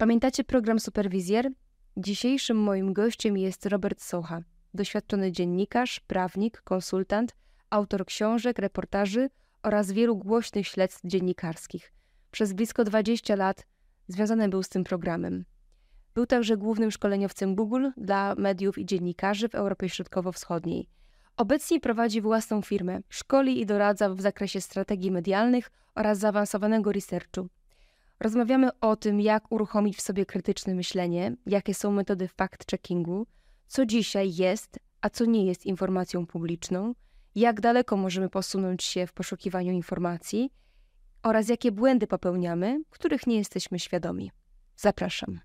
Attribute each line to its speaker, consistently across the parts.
Speaker 1: Pamiętacie program Superwizjer? Dzisiejszym moim gościem jest Robert Socha, doświadczony dziennikarz, prawnik, konsultant, autor książek, reportaży oraz wielu głośnych śledztw dziennikarskich. Przez blisko 20 lat związany był z tym programem. Był także głównym szkoleniowcem Google dla mediów i dziennikarzy w Europie Środkowo-Wschodniej. Obecnie prowadzi własną firmę, szkoli i doradza w zakresie strategii medialnych oraz zaawansowanego researchu. Rozmawiamy o tym, jak uruchomić w sobie krytyczne myślenie, jakie są metody fact-checkingu, co dzisiaj jest, a co nie jest informacją publiczną, jak daleko możemy posunąć się w poszukiwaniu informacji oraz jakie błędy popełniamy, których nie jesteśmy świadomi. Zapraszam.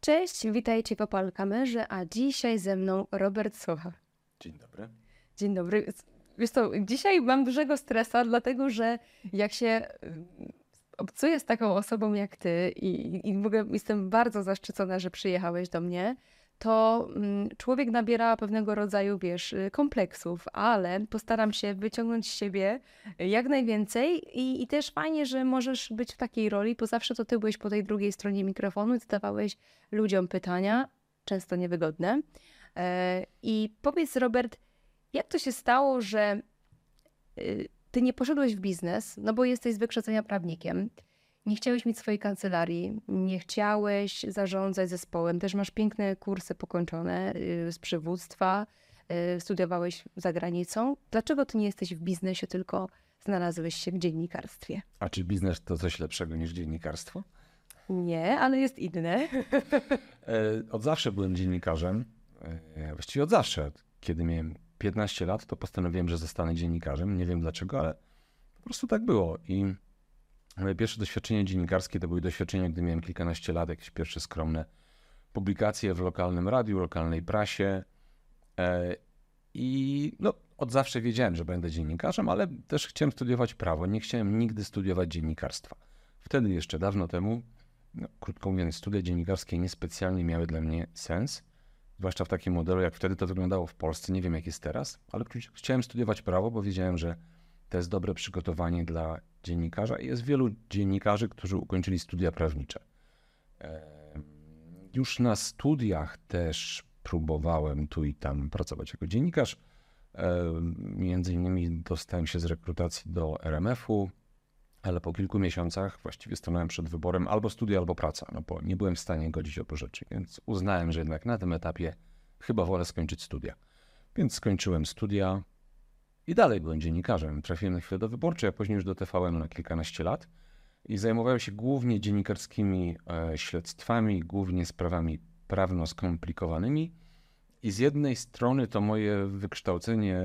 Speaker 1: Cześć, witajcie w Opal Kamerze, a dzisiaj ze mną Robert Socha.
Speaker 2: Dzień dobry.
Speaker 1: Dzień dobry. Wiesz co, dzisiaj mam dużego stresa, dlatego że jak się obcuję z taką osobą jak ty i, i w ogóle jestem bardzo zaszczycona, że przyjechałeś do mnie, to mm, człowiek nabiera pewnego rodzaju, wiesz, y, kompleksów, ale postaram się wyciągnąć z siebie jak najwięcej i, i też fajnie, że możesz być w takiej roli, bo zawsze to ty byłeś po tej drugiej stronie mikrofonu i zadawałeś ludziom pytania, często niewygodne. E, I powiedz, Robert, jak to się stało, że y, ty nie poszedłeś w biznes, no bo jesteś z wykształcenia prawnikiem. Nie chciałeś mieć swojej kancelarii, nie chciałeś zarządzać zespołem. Też masz piękne kursy pokończone y, z przywództwa, y, studiowałeś za granicą. Dlaczego ty nie jesteś w biznesie, tylko znalazłeś się w dziennikarstwie?
Speaker 2: A czy biznes to coś lepszego niż dziennikarstwo?
Speaker 1: Nie, ale jest inne.
Speaker 2: E, od zawsze byłem dziennikarzem. E, właściwie od zawsze. Kiedy miałem 15 lat, to postanowiłem, że zostanę dziennikarzem. Nie wiem dlaczego, ale po prostu tak było. I moje pierwsze doświadczenie dziennikarskie to były doświadczenia, gdy miałem kilkanaście lat, jakieś pierwsze skromne publikacje w lokalnym radiu, lokalnej prasie. E, I no, od zawsze wiedziałem, że będę dziennikarzem, ale też chciałem studiować prawo. Nie chciałem nigdy studiować dziennikarstwa. Wtedy jeszcze dawno temu, no, krótko mówiąc, studia dziennikarskie niespecjalnie miały dla mnie sens zwłaszcza w takim modelu, jak wtedy to wyglądało w Polsce. Nie wiem, jak jest teraz, ale chciałem studiować prawo, bo wiedziałem, że to jest dobre przygotowanie dla dziennikarza i jest wielu dziennikarzy, którzy ukończyli studia prawnicze. Już na studiach też próbowałem tu i tam pracować jako dziennikarz. Między innymi dostałem się z rekrutacji do RMF-u, ale po kilku miesiącach właściwie stanąłem przed wyborem albo studia, albo praca, no bo nie byłem w stanie godzić obu rzeczy, więc uznałem, że jednak na tym etapie chyba wolę skończyć studia. Więc skończyłem studia i dalej byłem dziennikarzem. Trafiłem na chwilę do wyborczej, a później już do TVN na kilkanaście lat i zajmowałem się głównie dziennikarskimi e, śledztwami, głównie sprawami prawno skomplikowanymi. I z jednej strony to moje wykształcenie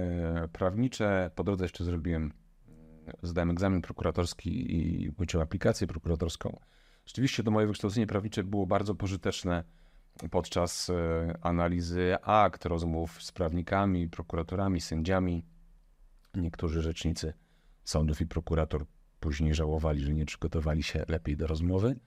Speaker 2: prawnicze, po drodze jeszcze zrobiłem zdałem egzamin prokuratorski i uczyłem aplikację prokuratorską. Rzeczywiście to moje wykształcenie prawnicze było bardzo pożyteczne podczas e, analizy akt, rozmów z prawnikami, prokuratorami, sędziami. Niektórzy rzecznicy sądów i prokurator później żałowali, że nie przygotowali się lepiej do rozmowy.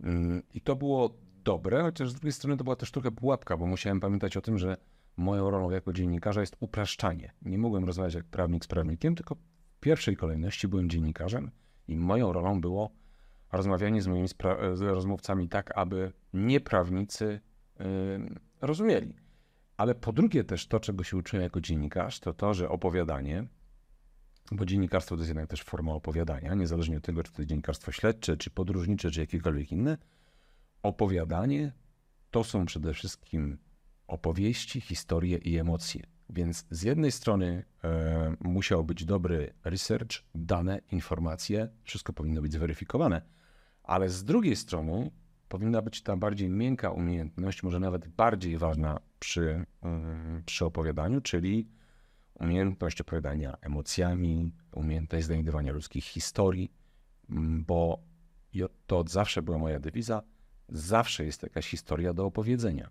Speaker 2: Mm, I to było dobre, chociaż z drugiej strony to była też trochę pułapka, bo musiałem pamiętać o tym, że moją rolą jako dziennikarza jest upraszczanie. Nie mogłem rozmawiać jak prawnik z prawnikiem, tylko pierwszej kolejności byłem dziennikarzem i moją rolą było rozmawianie z moimi z rozmówcami tak, aby nieprawnicy yy, rozumieli. Ale po drugie też to, czego się uczyłem jako dziennikarz, to to, że opowiadanie, bo dziennikarstwo to jest jednak też forma opowiadania, niezależnie od tego, czy to jest dziennikarstwo śledcze, czy podróżnicze, czy jakiekolwiek inne, opowiadanie to są przede wszystkim opowieści, historie i emocje. Więc z jednej strony e, musiał być dobry research, dane, informacje, wszystko powinno być zweryfikowane, ale z drugiej strony powinna być ta bardziej miękka umiejętność, może nawet bardziej ważna przy, e, przy opowiadaniu, czyli umiejętność opowiadania emocjami, umiejętność znajdywania ludzkich historii, bo to zawsze była moja dewiza, zawsze jest jakaś historia do opowiedzenia.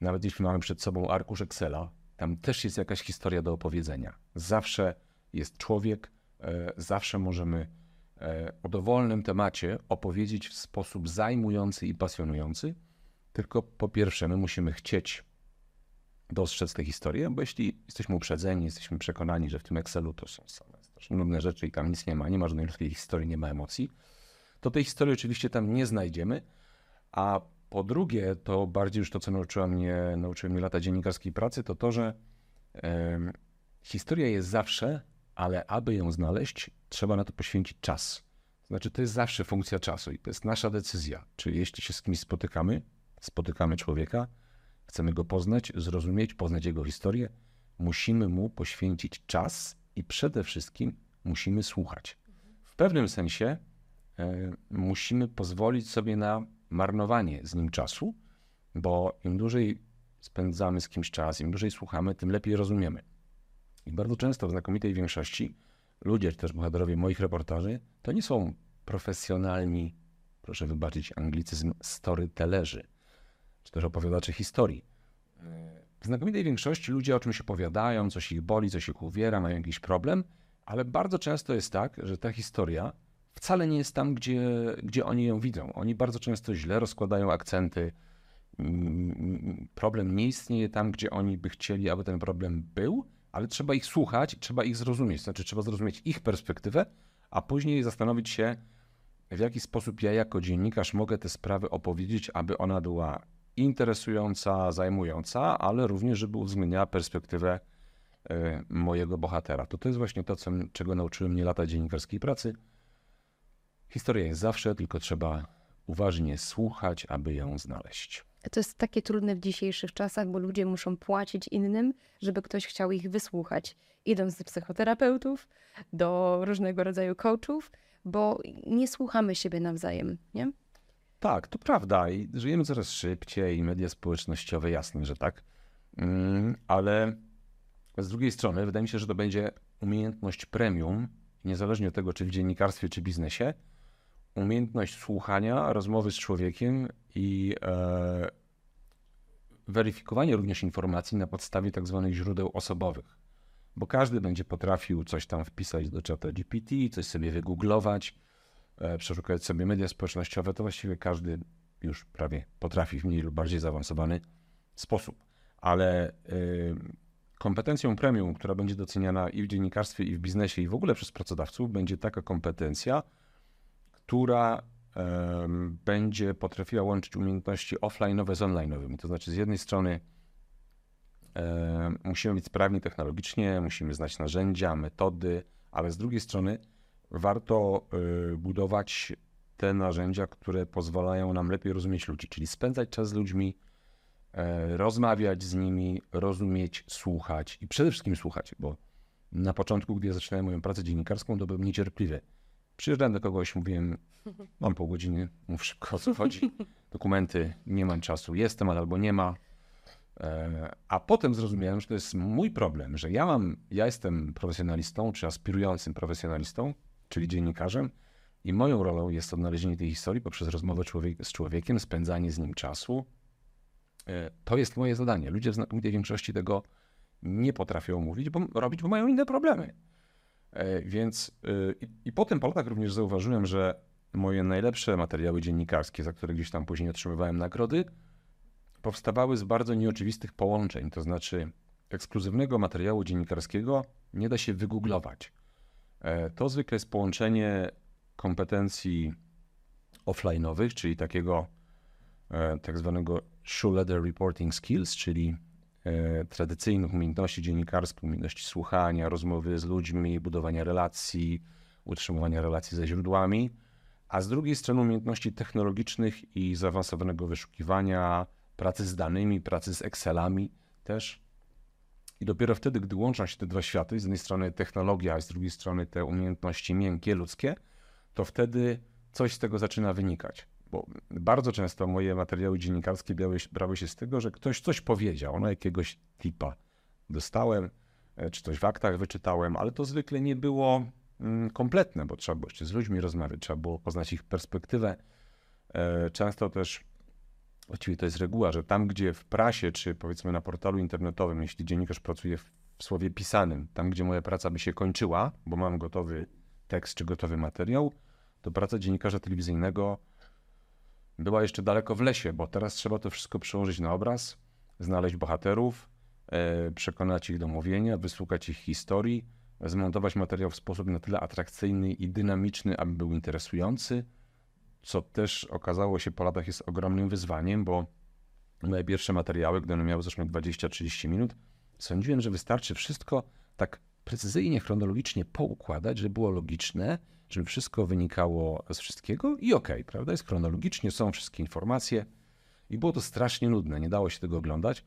Speaker 2: Nawet jeśli mamy przed sobą arkusz Excela, tam też jest jakaś historia do opowiedzenia. Zawsze jest człowiek, e, zawsze możemy e, o dowolnym temacie opowiedzieć w sposób zajmujący i pasjonujący. Tylko po pierwsze, my musimy chcieć dostrzec tę historię, bo jeśli jesteśmy uprzedzeni, jesteśmy przekonani, że w tym Excelu to są same nudne rzeczy i tam nic nie ma, nie ma żadnej ludzkiej historii, nie ma emocji, to tej historii oczywiście tam nie znajdziemy, A po drugie, to bardziej już to, co nauczyła mnie, nauczyły mnie lata dziennikarskiej pracy, to to, że historia jest zawsze, ale aby ją znaleźć, trzeba na to poświęcić czas. Znaczy, to jest zawsze funkcja czasu i to jest nasza decyzja. Czy jeśli się z kimś spotykamy, spotykamy człowieka, chcemy go poznać, zrozumieć, poznać jego historię, musimy mu poświęcić czas i przede wszystkim musimy słuchać. W pewnym sensie e, musimy pozwolić sobie na marnowanie z nim czasu, bo im dłużej spędzamy z kimś czas, im dłużej słuchamy, tym lepiej rozumiemy. I bardzo często w znakomitej większości ludzie, czy też bohaterowie moich reportaży, to nie są profesjonalni, proszę wybaczyć anglicyzm, storytellerzy, czy też opowiadacze historii. W znakomitej większości ludzie o czymś opowiadają, coś ich boli, coś ich uwiera, mają jakiś problem, ale bardzo często jest tak, że ta historia wcale nie jest tam, gdzie, gdzie oni ją widzą. Oni bardzo często źle rozkładają akcenty. Problem nie istnieje tam, gdzie oni by chcieli, aby ten problem był, ale trzeba ich słuchać, trzeba ich zrozumieć. Znaczy, trzeba zrozumieć ich perspektywę, a później zastanowić się, w jaki sposób ja jako dziennikarz mogę te sprawy opowiedzieć, aby ona była interesująca, zajmująca, ale również, żeby uwzględniała perspektywę e, mojego bohatera. To to jest właśnie to, co, czego nauczyły mnie lata dziennikarskiej pracy. Historia jest zawsze, tylko trzeba uważnie słuchać, aby ją znaleźć.
Speaker 1: To jest takie trudne w dzisiejszych czasach, bo ludzie muszą płacić innym, żeby ktoś chciał ich wysłuchać. Idąc do psychoterapeutów, do różnego rodzaju coachów, bo nie słuchamy siebie nawzajem, nie?
Speaker 2: Tak, to prawda. I żyjemy coraz szybciej i media społecznościowe, jasne, że tak. Mm, ale z drugiej strony wydaje mi się, że to będzie umiejętność premium, niezależnie od tego, czy w dziennikarstwie, czy biznesie, umiejętność słuchania, rozmowy z człowiekiem i e, weryfikowanie również informacji na podstawie tak zwanych źródeł osobowych. Bo każdy będzie potrafił coś tam wpisać do czata GPT, coś sobie wygooglować, e, przeszukać sobie media społecznościowe, to właściwie każdy już prawie potrafi w mniej lub bardziej zaawansowany sposób. Ale y, kompetencją premium, która będzie doceniana i w dziennikarstwie, i w biznesie, i w ogóle przez pracodawców, będzie taka kompetencja, która będzie potrafiła łączyć umiejętności offline'owe z online'owymi. To znaczy, z jednej strony musimy być sprawni technologicznie, musimy znać narzędzia, metody, ale z drugiej strony warto y, budować te narzędzia, które pozwalają nam lepiej rozumieć ludzi, czyli spędzać czas z ludźmi, e, rozmawiać z nimi, rozumieć, słuchać i przede wszystkim słuchać, bo na początku, gdy ja zaczynałem moją pracę dziennikarską, to byłem niecierpliwy Przyjeżdżałem do kogoś, mówiłem, mam pół godziny, mów szybko o co chodzi. Dokumenty, nie mam czasu, jestem, ale albo nie ma. E, a potem zrozumiałem, że to jest mój problem, że ja mam, ja jestem profesjonalistą, czy aspirującym profesjonalistą, czyli dziennikarzem, i moją rolą jest odnalezienie tej historii poprzez rozmowę człowiek, z człowiekiem, spędzanie z nim czasu. E, to jest moje zadanie. Ludzie w znakomitej większości tego nie potrafią mówić, bo robić, bo mają inne problemy. E, więc y, i, i potem po latach również zauważyłem, że moje najlepsze materiały dziennikarskie, za które gdzieś tam później otrzymywałem nagrody, powstawały z bardzo nieoczywistych połączeń. To znaczy, ekskluzywnego materiału dziennikarskiego nie da się wygooglować. E, to zwykle jest połączenie kompetencji offline'owych, czyli takiego e, tak zwanego shoe leather reporting skills, czyli E, tradycyjnych umiejętności dziennikarskich, umiejętności słuchania, rozmowy z ludźmi, budowania relacji, utrzymywania relacji ze źródłami, a z drugiej strony umiejętności technologicznych i zaawansowanego wyszukiwania, pracy z danymi, pracy z Excelami też. I dopiero wtedy, gdy łączą się te dwa światy, z jednej strony technologia, a z drugiej strony te umiejętności miękkie, ludzkie, to wtedy coś z tego zaczyna wynikać. Bo bardzo często moje materiały dziennikarskie brały, się z tego, że ktoś coś powiedział, no jakiegoś tipa dostałem, e, czy coś w aktach wyczytałem, ale to zwykle nie było mm, kompletne, bo trzeba było jeszcze z ludźmi rozmawiać, trzeba było poznać ich perspektywę. E, często też, właściwie to jest reguła, że tam, gdzie w prasie, czy powiedzmy na portalu internetowym, jeśli dziennikarz pracuje w słowie pisanym, tam, gdzie moja praca by się kończyła, bo mam gotowy tekst czy gotowy materiał, to praca dziennikarza telewizyjnego była jeszcze daleko w lesie, bo teraz trzeba to wszystko przełożyć na obraz, znaleźć bohaterów, e, przekonać ich do mówienia, wysłuchać ich historii, zmontować materiał w sposób na tyle atrakcyjny i dynamiczny, aby był interesujący. co też okazało się po latach jest ogromnym wyzwaniem, bo moje pierwsze materiały, gdy one miały zresztą 20-30 minut, sądziłem, że wystarczy wszystko tak precyzyjnie, chronologicznie poukładać, żeby było logiczne, żeby wszystko wynikało z wszystkiego i okej, okay, prawda? Jest chronologicznie, są wszystkie informacje i było to strasznie nudne, nie dało się tego oglądać.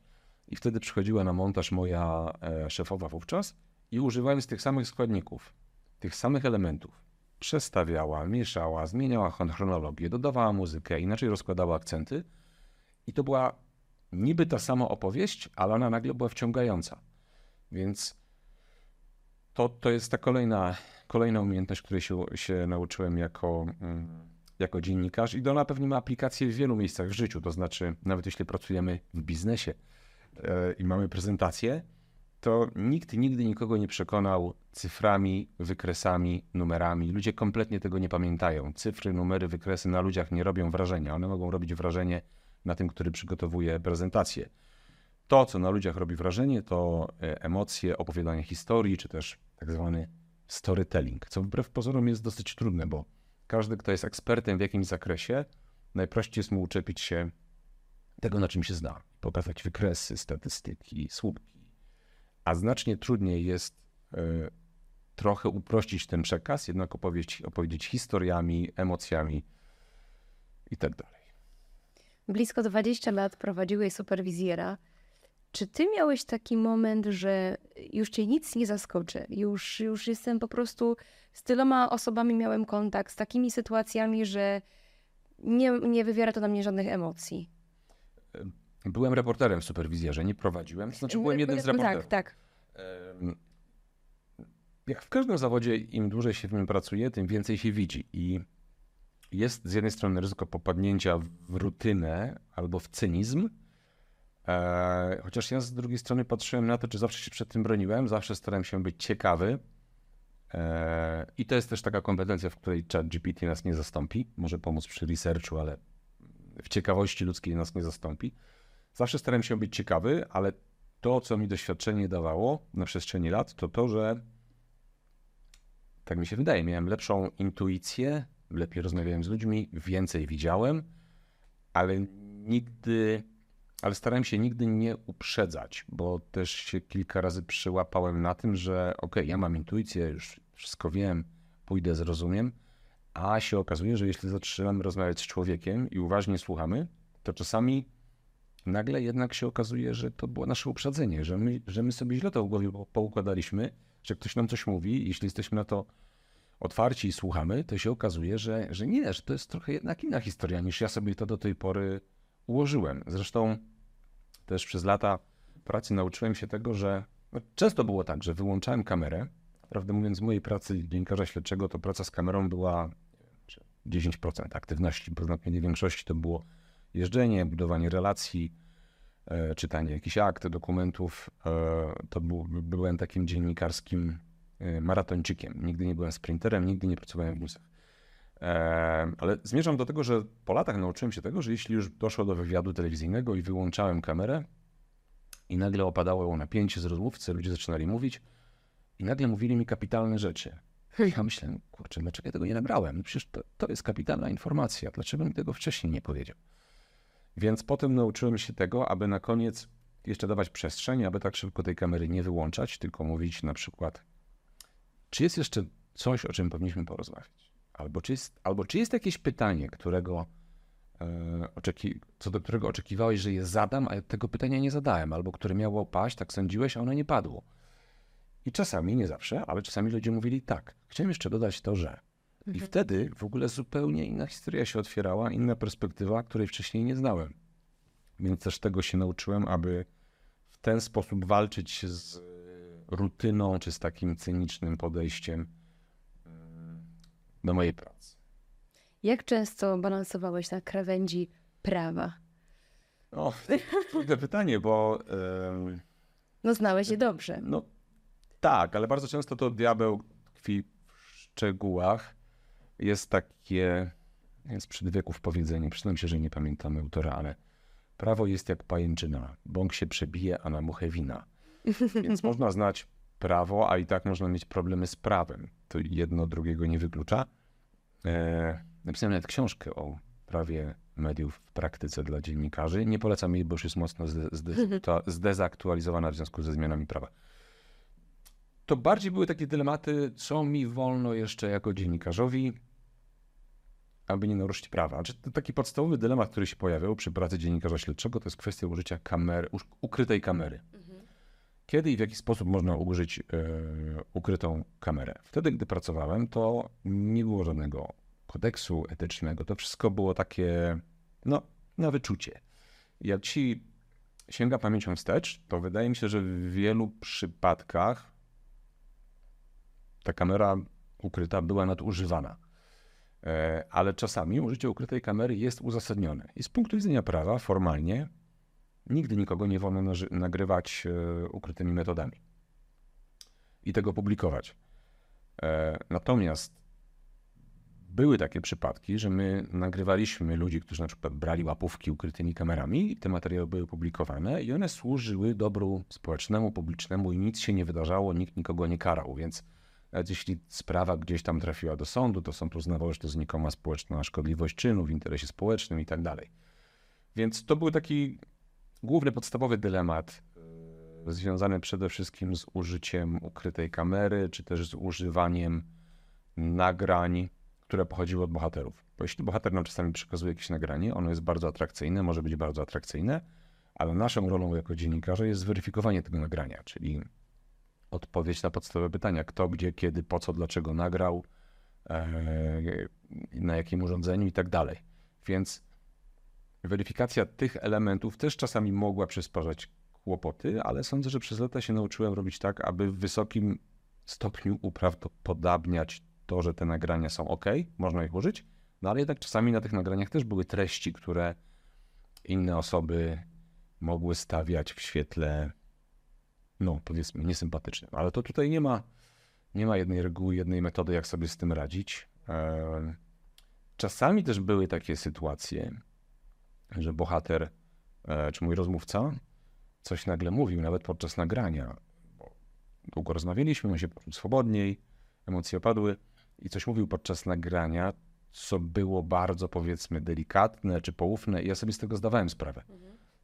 Speaker 2: I wtedy przychodziła na montaż moja e, szefowa wówczas i używając tych samych składników, tych samych elementów, przestawiała, mieszała, zmieniała chronologię, dodawała muzykę, inaczej rozkładała akcenty i to była niby ta sama opowieść, ale ona nagle była wciągająca. Więc to, to jest ta kolejna, kolejna umiejętność, której się, się nauczyłem jako, mm, jako dziennikarz i ona pewnie ma aplikację w wielu miejscach w życiu. To znaczy, nawet jeśli pracujemy w biznesie e, i mamy prezentację, to nikt nigdy nikogo nie przekonał cyframi, wykresami, numerami. Ludzie kompletnie tego nie pamiętają. Cyfry, numery, wykresy na ludziach nie robią wrażenia. One mogą robić wrażenie na tym, który przygotowuje prezentację. To, co na ludziach robi wrażenie, to e, emocje, opowiadanie historii, czy też tak zwany storytelling, co wbrew pozorom jest dosyć trudne, bo każdy, kto jest ekspertem w jakimś zakresie, najprościej jest mu uczepić się tego, na czym się zna. Pokazać wykresy, statystyki, słupki. A znacznie trudniej jest y, trochę uprościć ten przekaz, jednak opowiedzieć, opowiedzieć historiami, emocjami i tak.
Speaker 1: Blisko 20 lat prowadziłeś superwizjera. Czy ty miałeś taki moment, że już cię nic nie zaskoczy? Już, już jestem po prostu z tyloma osobami miałem kontakt, z takimi sytuacjami, że nie, nie wywiera to na mnie żadnych emocji.
Speaker 2: Byłem reporterem w superwizjerze, nie prowadziłem. Znaczy byłem jednym z reporterów.
Speaker 1: Tak, tak.
Speaker 2: Jak w każdym zawodzie, im dłużej się w nim pracuje, tym więcej się widzi. I jest z jednej strony ryzyko popadnięcia w rutynę albo w cynizm, chociaż ja z drugiej strony patrzyłem na to, czy zawsze się przed tym broniłem, zawsze starałem się być ciekawy. E, I to jest też taka kompetencja, w której chat GPT nas nie zastąpi. Może pomóc przy researchu, ale w ciekawości ludzkiej nas nie zastąpi. Zawsze starałem się być ciekawy, ale to, co mi doświadczenie dawało na przestrzeni lat, to to, że tak mi się wydaje, miałem lepszą intuicję, lepiej rozmawiałem z ludźmi, więcej widziałem, ale nigdy, ale starałem się nigdy nie uprzedzać, bo też się kilka razy przyłapałem na tym, że ok, ja mam intuicję, już wszystko wiem, pójdę, zrozumiem, a się okazuje, że jeśli zaczynamy rozmawiać z człowiekiem i uważnie słuchamy, to czasami nagle jednak się okazuje, że to było nasze uprzedzenie, że my, że my sobie źle to w głowie poukładaliśmy, że ktoś nam coś mówi, jeśli jesteśmy na to otwarci i słuchamy, to się okazuje, że, że nie, że to jest trochę jednak inna historia niż ja sobie to do tej pory ułożyłem. Zresztą też przez lata pracy nauczyłem się tego, że no, często było tak, że wyłączałem kamerę. Prawdę mówiąc, w mojej pracy dziennikarza śledczego to praca z kamerą była 10% aktywności, bo znacznie większości to było jeżdżenie, budowanie relacji, e, czytanie jakichś akt, dokumentów. E, to był, byłem takim dziennikarskim e, maratończykiem. Nigdy nie byłem sprinterem, nigdy nie pracowałem w busach. Ale zmierzam do tego, że po latach nauczyłem się tego, że jeśli już doszło do wywiadu telewizyjnego i wyłączałem kamerę i nagle opadało napięcie z rozmówcy, ludzie zaczynali mówić i nagle mówili mi kapitalne rzeczy. Ja myślę, kurczę, dlaczego ja tego nie nagrałem? No przecież to, to jest kapitalna informacja. Dlaczego mi tego wcześniej nie powiedział? Więc potem nauczyłem się tego, aby na koniec jeszcze dawać przestrzeń, aby tak szybko tej kamery nie wyłączać, tylko mówić na przykład, czy jest jeszcze coś, o czym powinniśmy porozmawiać? Albo czy jest, albo czy jest jakieś pytanie, którego, e, oczeki- co do którego oczekiwałeś, że je zadam, a tego pytania nie zadałem, albo które miało paść, tak sądziłeś, a ono nie padło. I czasami, nie zawsze, ale czasami ludzie mówili tak. Chciałem jeszcze dodać to, że. I mhm. wtedy w ogóle zupełnie inna historia się otwierała, inna perspektywa, której wcześniej nie znałem. Więc też tego się nauczyłem, aby w ten sposób walczyć z rutyną, czy z takim cynicznym podejściem do mojej pracy.
Speaker 1: Jak często balansowałeś na krawędzi prawa?
Speaker 2: O, trudne pytanie, bo.
Speaker 1: Yy, no, znałeś je dobrze.
Speaker 2: No, tak, ale bardzo często to diabeł tkwi w szczegółach. Jest takie, jest przed wieków powiedzenie, przyznam się, że nie pamiętam autora, ale prawo jest jak pajęczyna, bąk się przebije, a na muchę wina. Więc można znać prawo, a i tak można mieć problemy z prawem. To jedno drugiego nie wyklucza. E, napisałem nawet książkę o prawie mediów w praktyce dla dziennikarzy. Nie polecam jej, bo już jest mocno zdezaktualizowana w związku ze zmianami prawa. To bardziej były takie dylematy, co mi wolno jeszcze jako dziennikarzowi, aby nie naruszyć prawa. Znaczy, taki podstawowy dylemat, który się pojawiał przy pracy dziennikarza śledczego, to jest kwestia użycia kamery, ukrytej kamery. Mhm. Kiedy i w jaki sposób można użyć e, ukrytą kamerę? Wtedy, gdy pracowałem, to nie było żadnego kodeksu etycznego. To wszystko było takie, no, na wyczucie. Jak ci sięga pamięcią wstecz, to wydaje mi się, że w wielu przypadkach ta kamera ukryta była nadużywana. E, ale czasami użycie ukrytej kamery jest uzasadnione. I z punktu widzenia prawa, formalnie, nigdy nikogo nie wolno nagrywać e, ukrytymi metodami i tego publikować. E, natomiast były takie przypadki, że my nagrywaliśmy ludzi, którzy na przykład brali łapówki ukrytymi kamerami, i te materiały były publikowane i one służyły dobru społecznemu, publicznemu i nic się nie wydarzało, nikt nikogo nie karał, więc nawet jeśli sprawa gdzieś tam trafiła do sądu, to sąd uznawał, że to znikoma społeczna szkodliwość czynu w interesie społecznym i tak dalej. Więc to był taki główny, podstawowy dylemat yy, związany przede wszystkim z użyciem ukrytej kamery, czy też z używaniem nagrań, które pochodziły od bohaterów. Bo jeśli bohater nam czasami przekazuje jakieś nagranie, ono jest bardzo atrakcyjne, może być bardzo atrakcyjne, ale naszą rolą jako dziennikarza jest zweryfikowanie tego nagrania, czyli odpowiedź na podstawowe pytania: kto, gdzie, kiedy, po co, dlaczego nagrał, e, na jakim urządzeniu i tak dalej. Więc weryfikacja tych elementów też czasami mogła przysparzać kłopoty, ale sądzę, że przez lata się nauczyłem robić tak, aby w wysokim stopniu uprawdopodobniać to, że te nagrania są ok, można ich użyć, no ale jednak czasami na tych nagraniach też były treści, które inne osoby mogły stawiać w świetle no powiedzmy, niesympatycznym. Ale to tutaj nie ma, nie ma jednej reguły, jednej metody, jak sobie z tym radzić. E, czasami też były takie sytuacje, że bohater, e, czy mój rozmówca, coś nagle mówił, nawet podczas nagrania. Bo długo rozmawialiśmy, on się poczuł swobodniej, emocje opadły i coś mówił podczas nagrania, co było bardzo, powiedzmy, delikatne czy poufne, i ja sobie z tego zdawałem sprawę.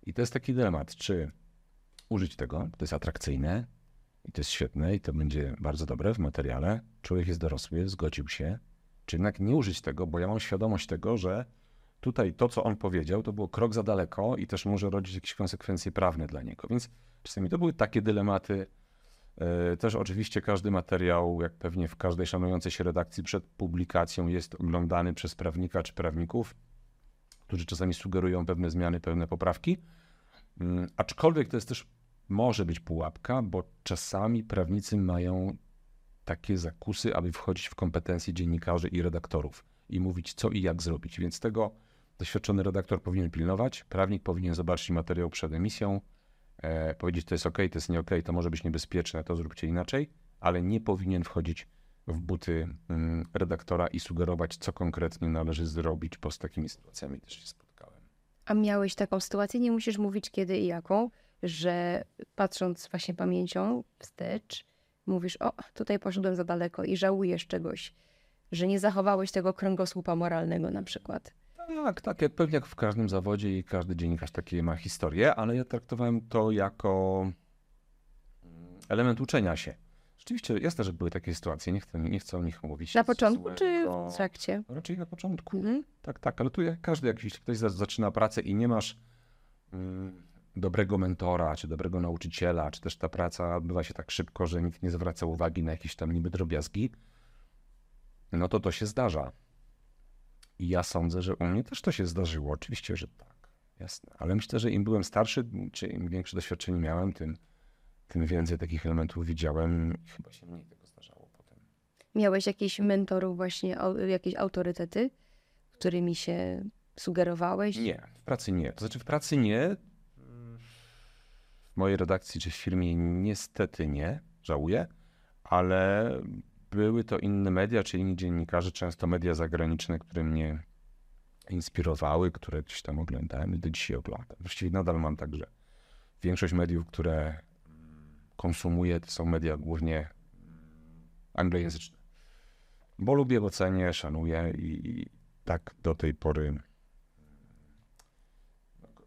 Speaker 2: I to jest taki dylemat, czy użyć tego, to jest atrakcyjne i to jest świetne i to będzie bardzo dobre w materiale. Człowiek jest dorosły, zgodził się, czy jednak nie użyć tego, bo ja mam świadomość tego, że tutaj to, co on powiedział, to było krok za daleko i też może rodzić jakieś konsekwencje prawne dla niego. Więc czasami to były takie dylematy. E, też oczywiście każdy materiał, jak pewnie w każdej szanującej się redakcji przed publikacją jest oglądany przez prawnika czy prawników, którzy czasami sugerują pewne zmiany, pewne poprawki. Mm, aczkolwiek to jest też może być pułapka, bo czasami prawnicy mają takie zakusy, aby wchodzić w kompetencje dziennikarzy i redaktorów i mówić, co i jak zrobić. Więc tego doświadczony redaktor powinien pilnować, prawnik powinien zobaczyć materiał przed emisją, e, powiedzieć, to jest ok, to jest nie ok, to może być niebezpieczne, to zróbcie inaczej, ale nie powinien wchodzić w buty mm, redaktora i sugerować, co konkretnie należy zrobić, bo z takimi sytuacjami też się spotkałem.
Speaker 1: A miałeś taką sytuację, nie musisz mówić kiedy i jaką, że patrząc właśnie pamięcią wstecz, mówisz, o, tutaj poszedłem za daleko i żałujesz czegoś, że nie zachowałeś tego kręgosłupa moralnego na przykład.
Speaker 2: Tak, tak, jak pewnie jak w każdym zawodzie i każdy dziennikarz takie ma historię, ale ja traktowałem to jako mm, element uczenia się. Rzeczywiście jasne, że były takie sytuacje, nie chcę, nie chcę o nich mówić.
Speaker 1: Na początku złego. czy w trakcie?
Speaker 2: Raczej na początku. Mhm. Tak, tak, ale tu jak każdy, jak jeśli ktoś zaczyna pracę i nie masz mm, dobrego mentora, czy dobrego nauczyciela, czy też ta praca odbywa się tak szybko, że nikt nie zwraca uwagi na jakieś tam niby drobiazgi, no to to się zdarza. I ja sądzę, że u mnie też to się zdarzyło. Oczywiście, że tak. Jasne. Ale myślę, że im byłem starszy, czy im większe doświadczenie miałem, tym, tym więcej takich elementów widziałem i chyba się mniej tego zdarzało potem.
Speaker 1: Miałeś jakiś mentorów właśnie, jakieś autorytety, którymi się sugerowałeś?
Speaker 2: Nie, w pracy nie. To znaczy w pracy nie, w mojej redakcji czy w firmie niestety nie, żałuję, ale były to inne media, czy inni dziennikarze, często media zagraniczne, które mnie inspirowały, które gdzieś tam oglądałem i do dzisiaj oglądam. Właściwie nadal mam także większość mediów, które konsumuję, to są media głównie anglojęzyczne. Bo lubię, bo cenię, szanuję i tak do tej pory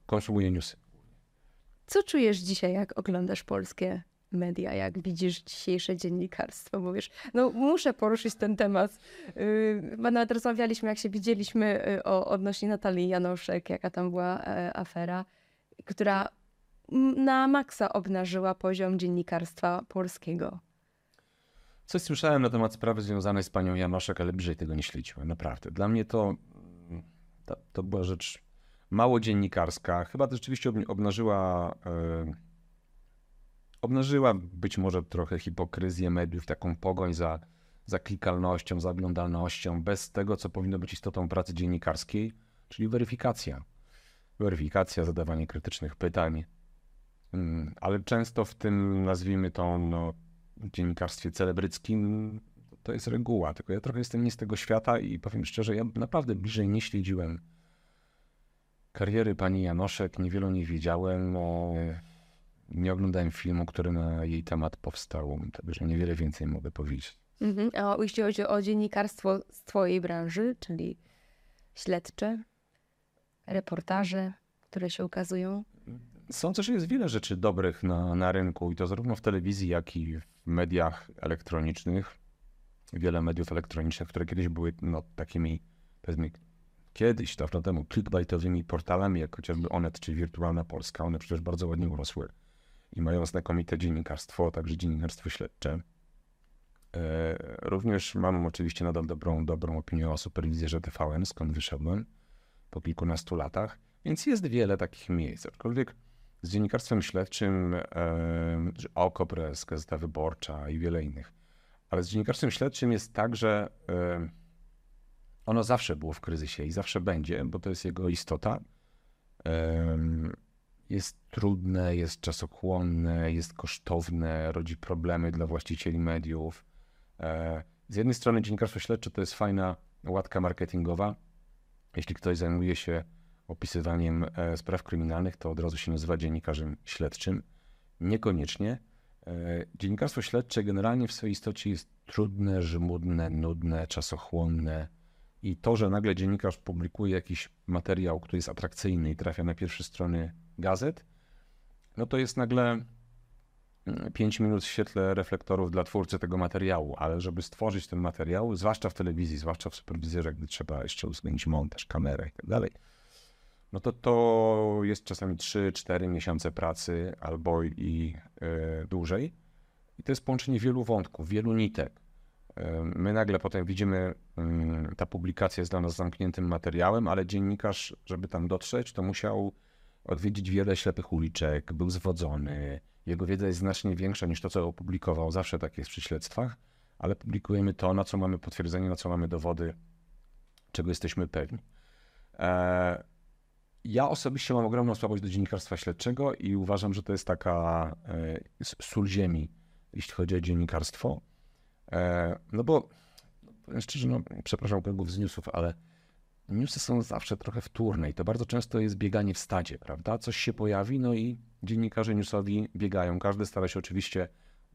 Speaker 2: konsumuję newsy.
Speaker 1: Co czujesz dzisiaj, jak oglądasz polskie media, jak widzisz dzisiejsze dziennikarstwo? Bo wiesz, no muszę poruszyć ten temat. Yy, nawet rozmawialiśmy, jak się widzieliśmy yy, o, odnośnie Natalii Janoszek, jaka tam była e, afera, która na maksa obnażyła poziom dziennikarstwa polskiego.
Speaker 2: Coś słyszałem na temat sprawy związanej z panią Janoszek, ale bliżej tego nie śledziłem, naprawdę. Dla mnie to, to, to była rzecz mało dziennikarska. Chyba to rzeczywiście obnażyła, e, obnażyła być może trochę hipokryzję mediów, taką pogoń za, za klikalnością, za oglądalnością, bez tego, co powinno być istotą pracy dziennikarskiej, czyli weryfikacja. Weryfikacja, zadawanie krytycznych pytań, mm, ale często w tym, nazwijmy to, no, dziennikarstwie celebryckim to jest reguła, tylko ja trochę jestem nie z tego świata i powiem szczerze, ja naprawdę bliżej nie śledziłem kariery pani Janoszek, niewiele nie wiedziałem. Nie oglądałem filmu, który na jej temat powstał, także niewiele więcej mogę powiedzieć.
Speaker 1: Mhm. A jeśli chodzi o dziennikarstwo z twojej branży, czyli śledcze, reportaże, które się ukazują?
Speaker 2: Sądzę, że jest wiele rzeczy dobrych na, na rynku i to zarówno w telewizji, jak i w mediach elektronicznych. Wiele mediów elektronicznych, które kiedyś były no, takimi, powiedzmy, kiedyś, dawno temu, clickbaitowymi portalami, jak chociażby Onet czy Wirtualna Polska. One przecież bardzo ładnie urosły i mają znakomite dziennikarstwo, także dziennikarstwo śledcze. E, również mam oczywiście nadal dobrą, dobrą opinię o superwizjerze TVN, skąd wyszedłem po kilkunastu latach, więc jest wiele takich miejsc. Aczkolwiek z dziennikarstwem śledczym, Okopres, Gazeta Wyborcza i wiele innych. Ale z dziennikarstwem śledczym jest tak, że ono zawsze było w kryzysie i zawsze będzie, bo to jest jego istota. Jest trudne, jest czasochłonne, jest kosztowne, rodzi problemy dla właścicieli mediów. E, z jednej strony dziennikarstwo śledcze to jest fajna łatka marketingowa. Jeśli ktoś zajmuje się opisywaniem e, spraw kryminalnych, to od razu się nazywa dziennikarzem śledczym. Niekoniecznie. E, dziennikarstwo śledcze generalnie w swojej istocie jest trudne, żmudne, nudne, czasochłonne. I to, że nagle dziennikarz publikuje jakiś materiał, który jest atrakcyjny i trafia na pierwsze strony gazet, no to jest nagle 5 mm, minut w świetle reflektorów dla twórcy tego materiału, ale żeby stworzyć ten materiał, zwłaszcza w telewizji, zwłaszcza w superwizjerze, gdy trzeba jeszcze uwzględnić montaż, kamerę i tak dalej, no to to jest czasami 3-4 miesiące pracy albo i y, dłużej. I to jest połączenie wielu wątków, wielu nitek. Y, my nagle potem widzimy, y, ta publikacja jest dla nas zamkniętym materiałem, ale dziennikarz, żeby tam dotrzeć, to musiał odwiedzić wiele ślepych uliczek, był zwodzony. Jego wiedza jest znacznie większa niż to, co opublikował. Zawsze tak jest przy śledztwach, ale publikujemy to, na co mamy potwierdzenie, na co mamy dowody, czego jesteśmy pewni. E, ja osobiście mam ogromną słabość do dziennikarstwa śledczego i uważam, że to jest taka e, sól ziemi, jeśli chodzi o dziennikarstwo. E, no bo, powiem szczerze, no, przepraszam kolegów z newsów, ale newsy są zawsze trochę wtórne i to bardzo często jest bieganie w stadzie, prawda? Coś się pojawi, no i dziennikarze newsowi biegają. Każdy stara się oczywiście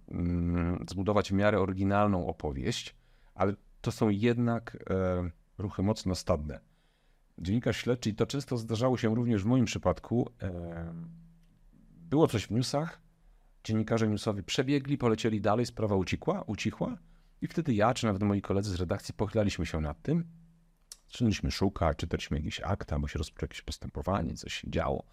Speaker 2: mm, zbudować w miarę oryginalną opowieść, ale to są jednak e, ruchy mocno stadne dziennikarz śledczy, i to często zdarzało się również w moim przypadku, było coś w newsach, dziennikarze newsowi przebiegli, polecieli dalej, sprawa ucichła, ucichła i wtedy ja, czy nawet moi koledzy z redakcji pochylaliśmy się nad tym, zaczęliśmy szukać, czytaliśmy jakieś akta, bo się rozpoczęło jakieś postępowanie, coś się działo.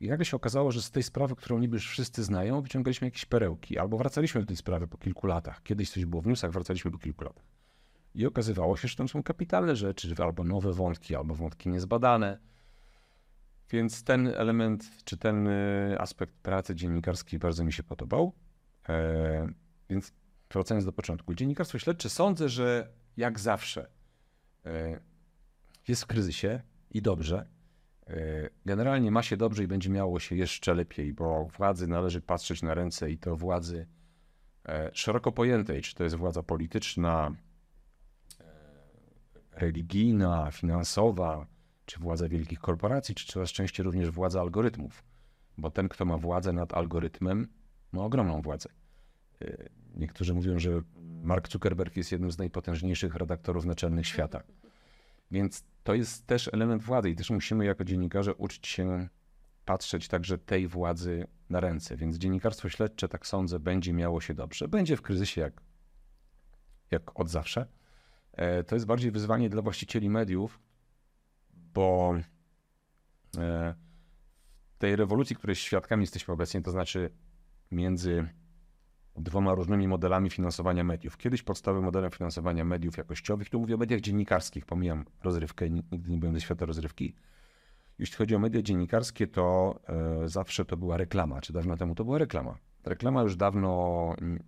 Speaker 2: I nagle się okazało, że z tej sprawy, którą niby już wszyscy znają, wyciągaliśmy jakieś perełki, albo wracaliśmy do tej sprawy po kilku latach. Kiedyś coś było w newsach, wracaliśmy po kilku latach. I okazywało się, że tam są kapitalne rzeczy, albo nowe wątki, albo wątki niezbadane. Więc ten element, czy ten y, aspekt pracy dziennikarskiej bardzo mi się podobał. E, więc wracając do początku. Dziennikarstwo śledcze sądzę, że jak zawsze e, jest w kryzysie i dobrze. E, generalnie ma się dobrze i będzie miało się jeszcze lepiej, bo władzy należy patrzeć na ręce i to władzy e, szeroko pojętej, czy to jest władza polityczna, religijna, finansowa, czy władza wielkich korporacji, czy coraz częściej również władza algorytmów. Bo ten, kto ma władzę nad algorytmem, ma ogromną władzę. Niektórzy mówią, że Mark Zuckerberg jest jednym z najpotężniejszych redaktorów naczelnych świata. Więc to jest też element władzy i też musimy jako dziennikarze uczyć się patrzeć także tej władzy na ręce. Więc dziennikarstwo śledcze, tak sądzę, będzie miało się dobrze. Będzie w kryzysie jak, jak od zawsze. E, to jest bardziej wyzwanie dla właścicieli mediów, bo e, tej rewolucji, której świadkami jesteśmy obecnie, to znaczy między dwoma różnymi modelami finansowania mediów. Kiedyś podstawowym modelem finansowania mediów jakościowych, tu mówię o mediach dziennikarskich, pomijam rozrywkę, nigdy nie byłem ze świata rozrywki. Jeśli chodzi o media dziennikarskie, to e, zawsze to była reklama, czy dawno temu to była reklama. Reklama już dawno,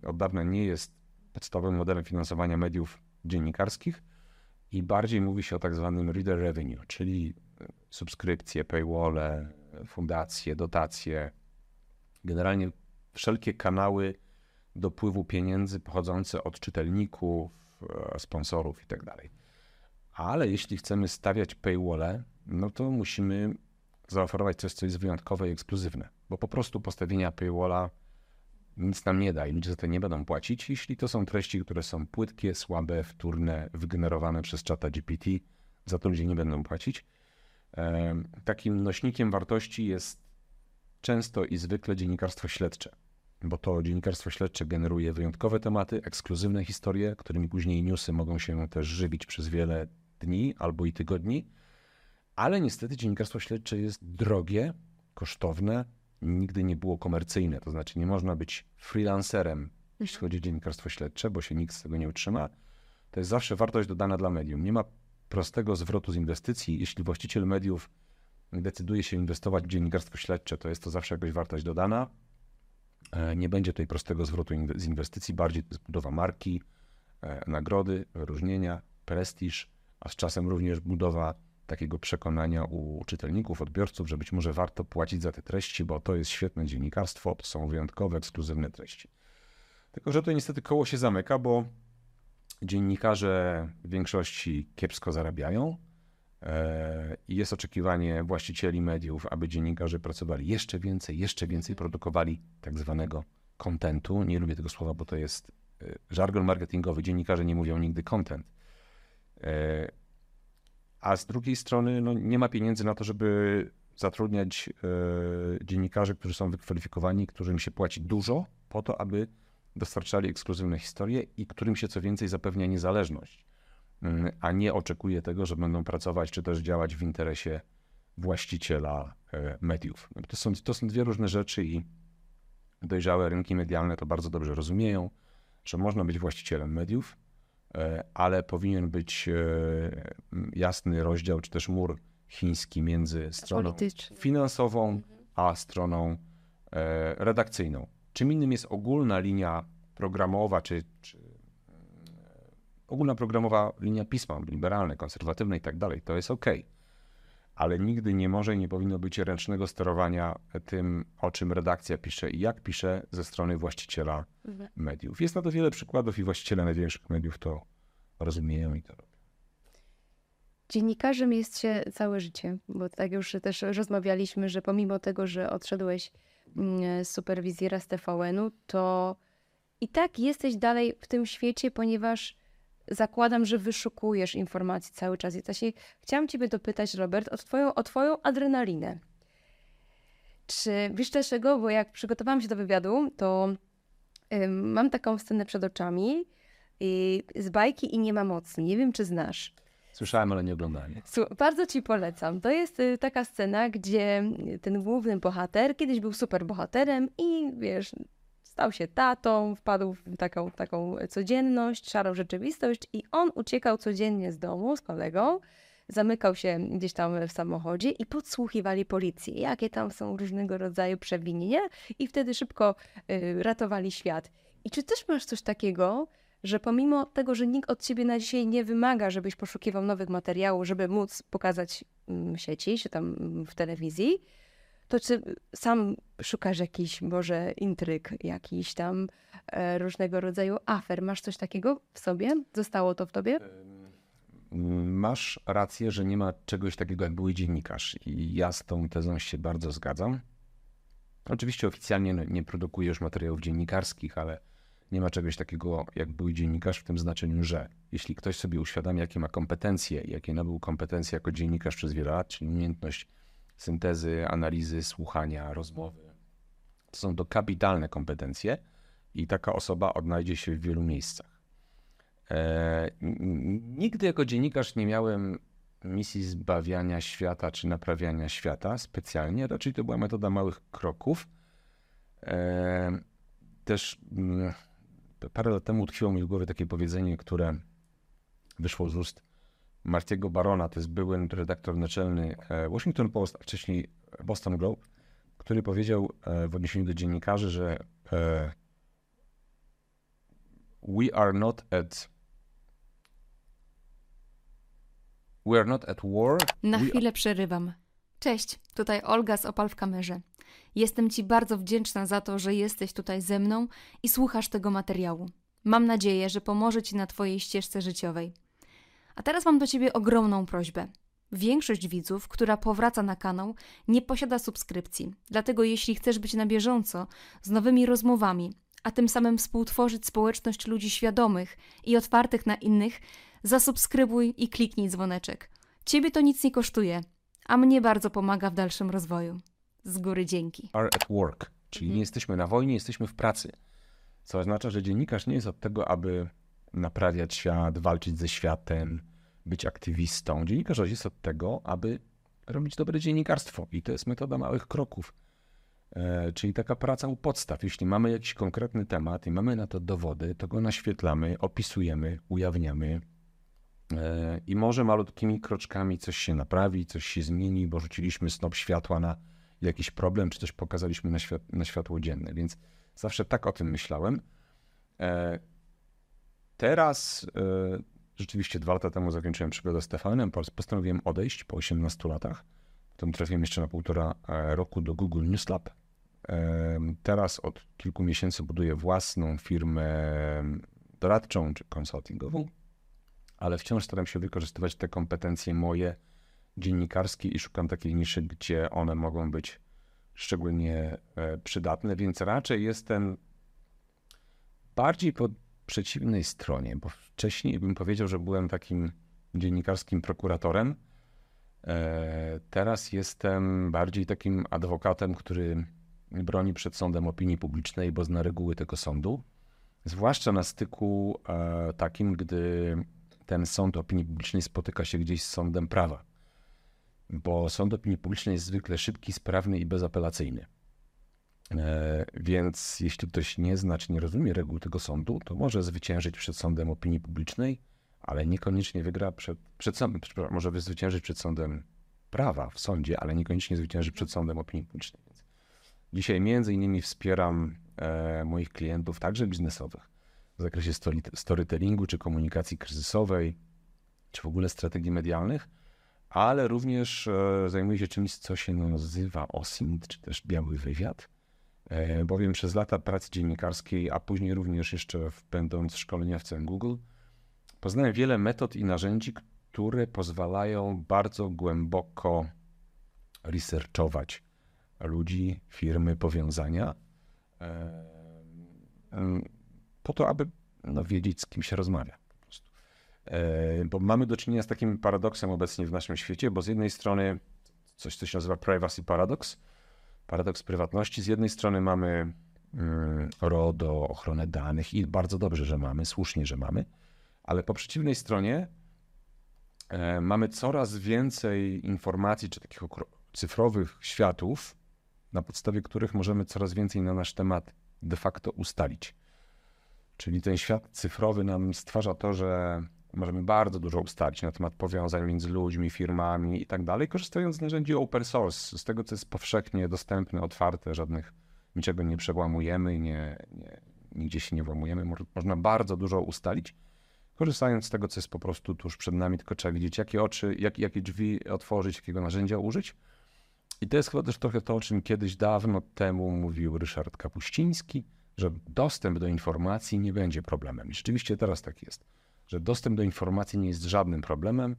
Speaker 2: od dawna nie jest podstawowym modelem finansowania mediów dziennikarskich i bardziej mówi się o tak zwanym reader revenue, czyli subskrypcje, paywalle, fundacje, dotacje, generalnie wszelkie kanały dopływu pieniędzy pochodzące od czytelników, e, sponsorów itd. Tak Ale jeśli chcemy stawiać paywalle, no to musimy zaoferować coś, co jest wyjątkowe i ekskluzywne, bo po prostu postawienia paywalla nic nam nie da i ludzie za to nie będą płacić, jeśli to są treści, które są płytkie, słabe, wtórne, wygenerowane przez czata GPT, za to ludzie nie będą płacić. Takim nośnikiem wartości jest często i zwykle dziennikarstwo śledcze, bo to dziennikarstwo śledcze generuje wyjątkowe tematy, ekskluzywne historie, którymi później newsy mogą się też żywić przez wiele dni albo i tygodni. Ale niestety dziennikarstwo śledcze jest drogie, kosztowne, nigdy nie było komercyjne. To znaczy nie można być freelancerem, jeśli chodzi o dziennikarstwo śledcze, bo się nikt z tego nie utrzyma. To jest zawsze wartość dodana dla medium. Nie ma prostego zwrotu z inwestycji. Jeśli właściciel mediów decyduje się inwestować w dziennikarstwo śledcze, to jest to zawsze jakaś wartość dodana. E, nie będzie tutaj prostego zwrotu z inwestycji, bardziej to jest budowa marki, e, nagrody, wyróżnienia, prestiż, a z czasem również budowa takiego przekonania u czytelników, odbiorców, że być może warto płacić za te treści, bo to jest świetne dziennikarstwo, to są wyjątkowe, ekskluzywne treści. Tylko, że to niestety koło się zamyka, bo dziennikarze w większości kiepsko zarabiają i jest oczekiwanie właścicieli mediów, aby dziennikarze pracowali jeszcze więcej, jeszcze więcej, produkowali tak zwanego kontentu. Nie lubię tego słowa, bo to jest e, żargon marketingowy. Dziennikarze nie mówią nigdy content. E, a z drugiej strony no, nie ma pieniędzy na to, żeby zatrudniać dziennikarzy, którzy są wykwalifikowani, którym się płaci dużo, po to, aby dostarczali ekskluzywne historie i którym się co więcej zapewnia niezależność, a nie oczekuje tego, że będą pracować czy też działać w interesie właściciela e, mediów. To są, to są dwie różne rzeczy i dojrzałe rynki medialne to bardzo dobrze rozumieją, że można być właścicielem mediów, e, ale powinien być e, jasny rozdział czy też mur chiński między stroną finansową a stroną redakcyjną. Czym innym jest ogólna linia programowa, czy, czy e, ogólna programowa linia pisma, liberalne, konserwatywne i tak dalej, to jest ok. Ale nigdy nie może i nie powinno być ręcznego sterowania tym, o czym redakcja pisze i jak pisze ze strony właściciela mhm. mediów. Jest na to wiele przykładów i właściciele największych mediów to rozumieją i to robią.
Speaker 1: Dziennikarzem jest się całe życie, bo tak już też rozmawialiśmy, że pomimo tego, że odszedłeś Mm, superwizjera z TVN-u, to i tak jesteś dalej w tym świecie, ponieważ zakładam, że wyszukujesz informacji cały czas. I właśnie chciałam Ciebie dopytać, Robert, o Twoją, o twoją adrenalinę. Czy wiesz dlaczego? Bo jak przygotowałam się do wywiadu, to mam taką scenę przed oczami z bajki i nie ma mocy. Nie wiem, czy znasz.
Speaker 2: Słyszałem, ale nie oglądałem.
Speaker 1: Bardzo ci polecam. To jest y, taka scena, gdzie ten główny bohater kiedyś był super bohaterem i wiesz, stał się tatą, wpadł w taką, taką codzienność, szarą rzeczywistość i on uciekał codziennie z domu z kolegą, zamykał się gdzieś tam w samochodzie i podsłuchiwali policję, jakie tam są różnego rodzaju przewinienia i wtedy szybko y, ratowali świat. I czy też masz coś takiego, że pomimo tego, że nikt od ciebie na dzisiaj nie wymaga, żebyś poszukiwał nowych materiałów, żeby móc pokazać mm, sieci, czy tam mm, w telewizji, to czy sam szukasz jakiś może intryg, jakiś tam e, różnego rodzaju afer? Masz coś takiego w sobie? Zostało to w tobie?
Speaker 2: Masz rację, że nie ma czegoś takiego jak były dziennikarz i ja z tą tezą się bardzo zgadzam. Oczywiście oficjalnie no, nie produkuję już materiałów dziennikarskich, ale nie ma czegoś takiego jak był dziennikarz w tym znaczeniu, że jeśli ktoś sobie uświadamia, jakie ma kompetencje, jakie nabył kompetencje jako dziennikarz przez wiele lat, czyli umiejętność syntezy, analizy, słuchania, rozmowy, to są to kapitalne kompetencje i taka osoba odnajdzie się w wielu miejscach. E, nigdy jako dziennikarz nie miałem misji zbawiania świata czy naprawiania świata specjalnie, raczej to była metoda małych kroków. E, też mm, parę lat temu utkwiło mi w głowie takie powiedzenie, które wyszło z ust Martiego Barona, to jest były redaktor naczelny e, Washington Post, a wcześniej Boston Globe, który powiedział e, w odniesieniu do dziennikarzy, że e, we are not at we are not at war.
Speaker 3: Na
Speaker 2: we
Speaker 3: chwilę przerywam. Cześć, tutaj Olga z Opal w kamerze. Jestem Ci bardzo wdzięczna za to, że jesteś tutaj ze mną i słuchasz tego materiału. Mam nadzieję, że pomoże Ci na Twojej ścieżce życiowej. A teraz mam do Ciebie ogromną prośbę. Większość widzów, która powraca na kanał, nie posiada subskrypcji. Dlatego jeśli chcesz być na bieżąco z nowymi rozmowami, a tym samym współtworzyć społeczność ludzi świadomych i otwartych na innych, zasubskrybuj i kliknij dzwoneczek. Ciebie to nic nie kosztuje, a mnie bardzo pomaga w dalszym rozwoju. Z góry dzięki.
Speaker 2: are at work, czyli
Speaker 3: Mhm.
Speaker 2: nie jesteśmy na wojnie, jesteśmy w pracy. Co oznacza, że dziennikarz nie jest od tego, aby naprawiać świat, walczyć ze światem, być aktywistą. Dziennikarz jest od tego, aby robić dobre dziennikarstwo i to jest metoda małych kroków. E, czyli taka praca u podstaw. Jeśli mamy jakiś konkretny temat i mamy na to dowody, to go naświetlamy, opisujemy, ujawniamy. E, I może malutkimi kroczkami coś się naprawi, coś się zmieni, bo rzuciliśmy snop światła na jakiś problem, czy coś pokazaliśmy na, świat, na światło dzienne. Więc zawsze tak o tym myślałem. E, teraz rzeczywiście dwa lata temu zakończyłem przygodę z TVN-em, postanowiłem odejść po 18 latach. Potem trafiłem jeszcze na półtora e, roku do Google News Lab. Teraz od kilku miesięcy buduję własną firmę doradczą czy konsultingową, ale wciąż staram się wykorzystywać te kompetencje moje dziennikarskie i szukam takiej niszy, gdzie one mogą być szczególnie e, przydatne, więc raczej jestem bardziej po przeciwnej stronie, bo wcześniej bym powiedział, że byłem takim dziennikarskim prokuratorem. E, Teraz jestem bardziej takim adwokatem, który broni przed sądem opinii publicznej, bo zna reguły tego sądu. Zwłaszcza na styku e, takim, gdy ten sąd opinii publicznej spotyka się gdzieś z sądem prawa. Bo sąd opinii publicznej jest zwykle szybki, sprawny i bezapelacyjny. E, Więc jeśli ktoś nie zna czy nie rozumie reguł tego sądu, to może zwyciężyć przed sądem opinii publicznej, ale niekoniecznie wygra przed, przed sądem, może zwyciężyć przed sądem prawa w sądzie, ale niekoniecznie zwycięży przed sądem opinii publicznej. Więc dzisiaj między innymi wspieram e, moich klientów, także biznesowych, w zakresie story, storytellingu czy komunikacji kryzysowej, czy w ogóle strategii medialnych, ale również e, zajmuję się czymś, co się nazywa OSINT, czy też biały wywiad, bowiem przez lata pracy dziennikarskiej, a później również jeszcze będąc szkoleniowcem Google, poznałem wiele metod i narzędzi, które pozwalają bardzo głęboko researchować ludzi, firmy, powiązania, e, po to, aby no, wiedzieć, z kim się rozmawia. Po prostu. E, Bo mamy do czynienia z takim paradoksem obecnie w naszym świecie, bo z jednej strony coś, co się nazywa privacy paradox, paradoks prywatności. Z jednej strony mamy mm, RODO, ochronę danych i bardzo dobrze, że mamy, słusznie, że mamy, ale po przeciwnej stronie e, mamy coraz więcej informacji, czy takich cyfrowych światów, na podstawie których możemy coraz więcej na nasz temat de facto ustalić. Czyli ten świat cyfrowy nam stwarza to, że możemy bardzo dużo ustalić na temat powiązań między ludźmi, firmami i tak dalej, korzystając z narzędzi open source, z tego, co jest powszechnie dostępne, otwarte, żadnych, niczego nie przełamujemy, nie, nie, nigdzie się nie włamujemy. Mo- Można bardzo dużo ustalić, korzystając z tego, co jest po prostu tuż przed nami, tylko trzeba wiedzieć, jakie oczy, jak, jakie drzwi otworzyć, jakiego narzędzia użyć. I to jest chyba też trochę to, o czym kiedyś dawno temu mówił Ryszard Kapuściński, że dostęp do informacji nie będzie problemem. I rzeczywiście teraz tak jest, że dostęp do informacji nie jest żadnym problemem.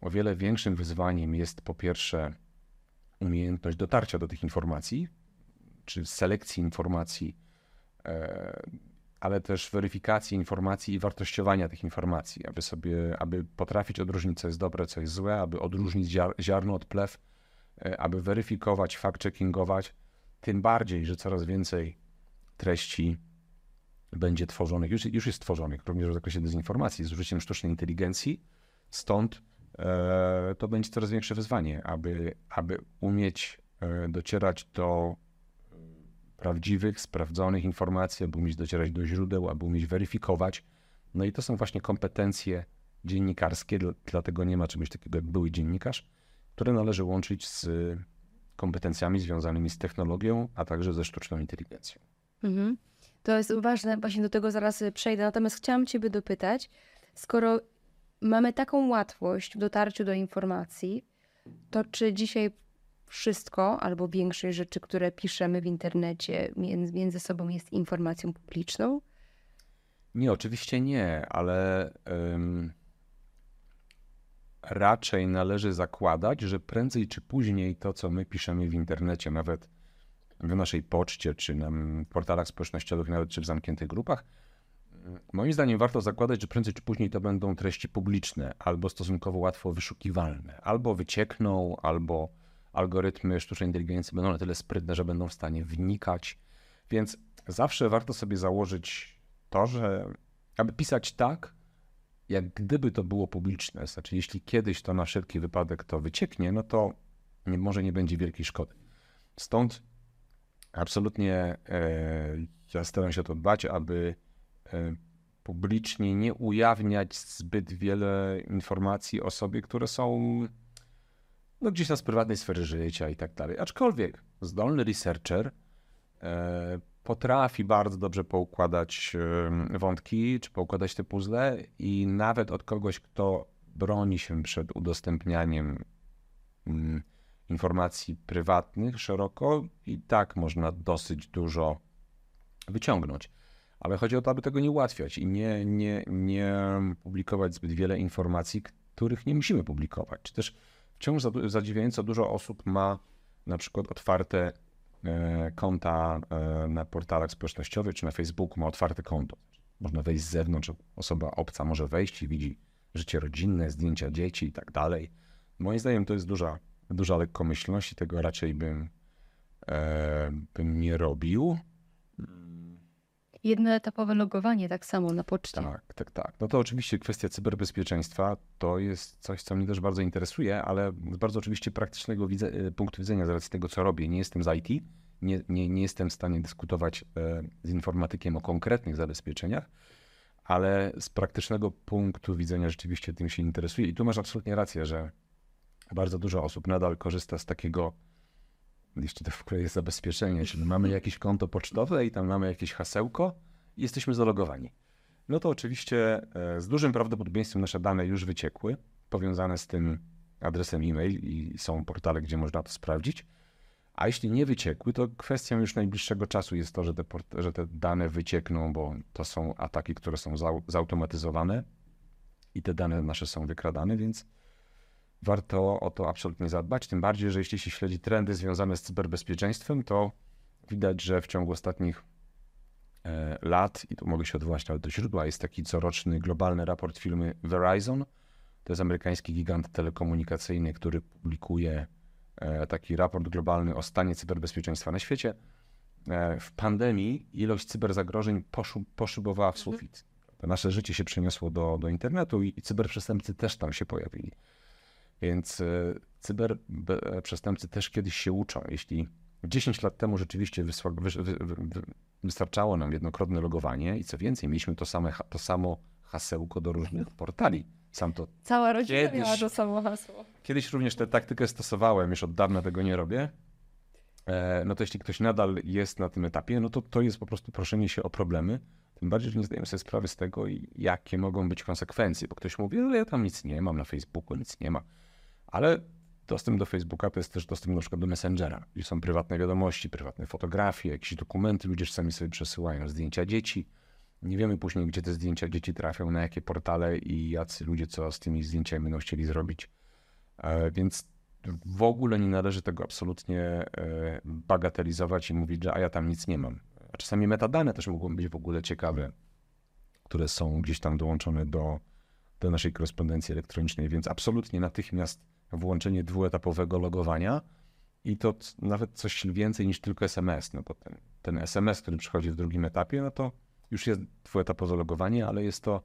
Speaker 2: O wiele większym wyzwaniem jest po pierwsze umiejętność dotarcia do tych informacji, czy selekcji informacji, e, ale też weryfikacji informacji i wartościowania tych informacji, aby sobie, aby potrafić odróżnić, co jest dobre, co jest złe, aby odróżnić ziar ziarno od plew, e, aby weryfikować, fact-checkingować, tym bardziej, że coraz więcej treści będzie tworzonych, już, już jest tworzonych, również w zakresie dezinformacji, z użyciem sztucznej inteligencji, stąd e, to będzie coraz większe wyzwanie, aby, aby umieć e, docierać do prawdziwych, sprawdzonych informacji, aby umieć docierać do źródeł, aby umieć weryfikować. No i to są właśnie kompetencje dziennikarskie, dlatego nie ma czegoś takiego jak były dziennikarz, które należy łączyć z kompetencjami związanymi z technologią, a także ze sztuczną inteligencją.
Speaker 1: Mhm. To jest ważne, właśnie do tego zaraz przejdę. Natomiast chciałam Ciebie dopytać, skoro mamy taką łatwość w dotarciu do informacji, to czy dzisiaj wszystko albo większość rzeczy, które piszemy w internecie między, sobą jest informacją publiczną?
Speaker 2: Nie, oczywiście nie, ale raczej należy zakładać, że prędzej czy później to, co my piszemy w internecie, nawet w naszej poczcie, czy na portalach społecznościowych, nawet czy w zamkniętych grupach, moim zdaniem warto zakładać, że prędzej czy później to będą treści publiczne, albo stosunkowo łatwo wyszukiwalne, albo wyciekną, albo algorytmy sztucznej inteligencji będą na tyle sprytne, że będą w stanie wnikać. Więc zawsze warto sobie założyć to, że aby pisać tak, jak gdyby to było publiczne. Znaczy, jeśli kiedyś to na wszelki wypadek to wycieknie, no to nie, może nie będzie wielkiej szkody. Stąd absolutnie e, ja staram się o to dbać, aby e, publicznie nie ujawniać zbyt wiele informacji o sobie, które są no, gdzieś tam z prywatnej sfery życia i tak dalej. Aczkolwiek zdolny researcher e, potrafi bardzo dobrze poukładać wątki, czy poukładać te puzzle i nawet od kogoś, kto broni się przed udostępnianiem mm, informacji prywatnych szeroko, i tak można dosyć dużo wyciągnąć. Ale chodzi o to, aby tego nie ułatwiać i nie, nie, nie publikować zbyt wiele informacji, których nie musimy publikować. Czy też wciąż zadziwiająco dużo osób ma na przykład otwarte e, konta e, na portalach społecznościowych czy na Facebooku ma otwarte konto. Można wejść z zewnątrz, osoba obca może wejść i widzi życie rodzinne, zdjęcia dzieci i tak dalej. Moim zdaniem to jest duża, duża lekkomyślność i tego raczej bym, e, bym nie robił.
Speaker 1: Jednoetapowe logowanie tak samo na poczcie.
Speaker 2: Tak, tak, tak. No to oczywiście kwestia cyberbezpieczeństwa to jest coś, co mnie też bardzo interesuje, ale z bardzo oczywiście praktycznego widze, e, punktu widzenia z racji tego, co robię. Nie jestem z IT, nie, nie, nie jestem w stanie dyskutować e, z informatykiem o konkretnych zabezpieczeniach, ale z praktycznego punktu widzenia rzeczywiście tym się interesuję. I tu masz absolutnie rację, że bardzo dużo osób nadal korzysta z takiego jeśli to w ogóle jest zabezpieczenie, czyli mamy jakieś konto pocztowe i tam mamy jakieś hasełko i jesteśmy zalogowani. No to oczywiście e, z dużym prawdopodobieństwem nasze dane już wyciekły, powiązane z tym adresem e-mail i są portale, gdzie można to sprawdzić. A jeśli nie wyciekły, to kwestią już najbliższego czasu jest to, że te, że te dane wyciekną, bo to są ataki, które są zautomatyzowane i te dane nasze są wykradane, więc warto o to absolutnie zadbać. Tym bardziej, że jeśli się śledzi trendy związane z cyberbezpieczeństwem, to widać, że w ciągu ostatnich e, lat, i tu mogę się odwołać nawet do źródła, jest taki coroczny globalny raport firmy Verizon. To jest amerykański gigant telekomunikacyjny, który publikuje e, taki raport globalny o stanie cyberbezpieczeństwa na świecie. E, w pandemii ilość cyberzagrożeń poszybowała w sufit. Nasze życie się przeniosło do, do internetu i cyberprzestępcy też tam się pojawili. Więc e, cyberprzestępcy też kiedyś się uczą. Jeśli 10 lat temu rzeczywiście wystarczało nam jednokrotne logowanie i co więcej, mieliśmy to, same, to samo hasełko do różnych portali. Sam to
Speaker 1: Cała rodzina kiedyś, miała to samo hasło.
Speaker 2: Kiedyś również tę taktykę stosowałem, już od dawna tego nie robię. E, no to jeśli ktoś nadal jest na tym etapie, no to to jest po prostu proszenie się o problemy. Tym bardziej, że nie zdajemy sobie sprawy z tego, jakie mogą być konsekwencje, bo ktoś mówi, ale ja tam nic nie mam na Facebooku, nic nie ma. Ale dostęp do Facebooka to jest też dostęp na przykład do Messengera, gdzie są prywatne wiadomości, prywatne fotografie, jakieś dokumenty, ludzie czasami sobie przesyłają zdjęcia dzieci. Nie wiemy później, gdzie te zdjęcia dzieci trafią, na jakie portale i jacy ludzie co z tymi zdjęciami będą chcieli zrobić. E, więc w ogóle nie należy tego absolutnie e, bagatelizować i mówić, że a ja tam nic nie mam. a czasami metadane też mogą być w ogóle ciekawe, które są gdzieś tam dołączone do, do naszej korespondencji elektronicznej, więc absolutnie natychmiast włączenie dwuetapowego logowania i to nawet coś więcej niż tylko SMS, no bo ten, ten SMS, który przychodzi w drugim etapie, no to już jest dwuetapowe logowanie, ale jest to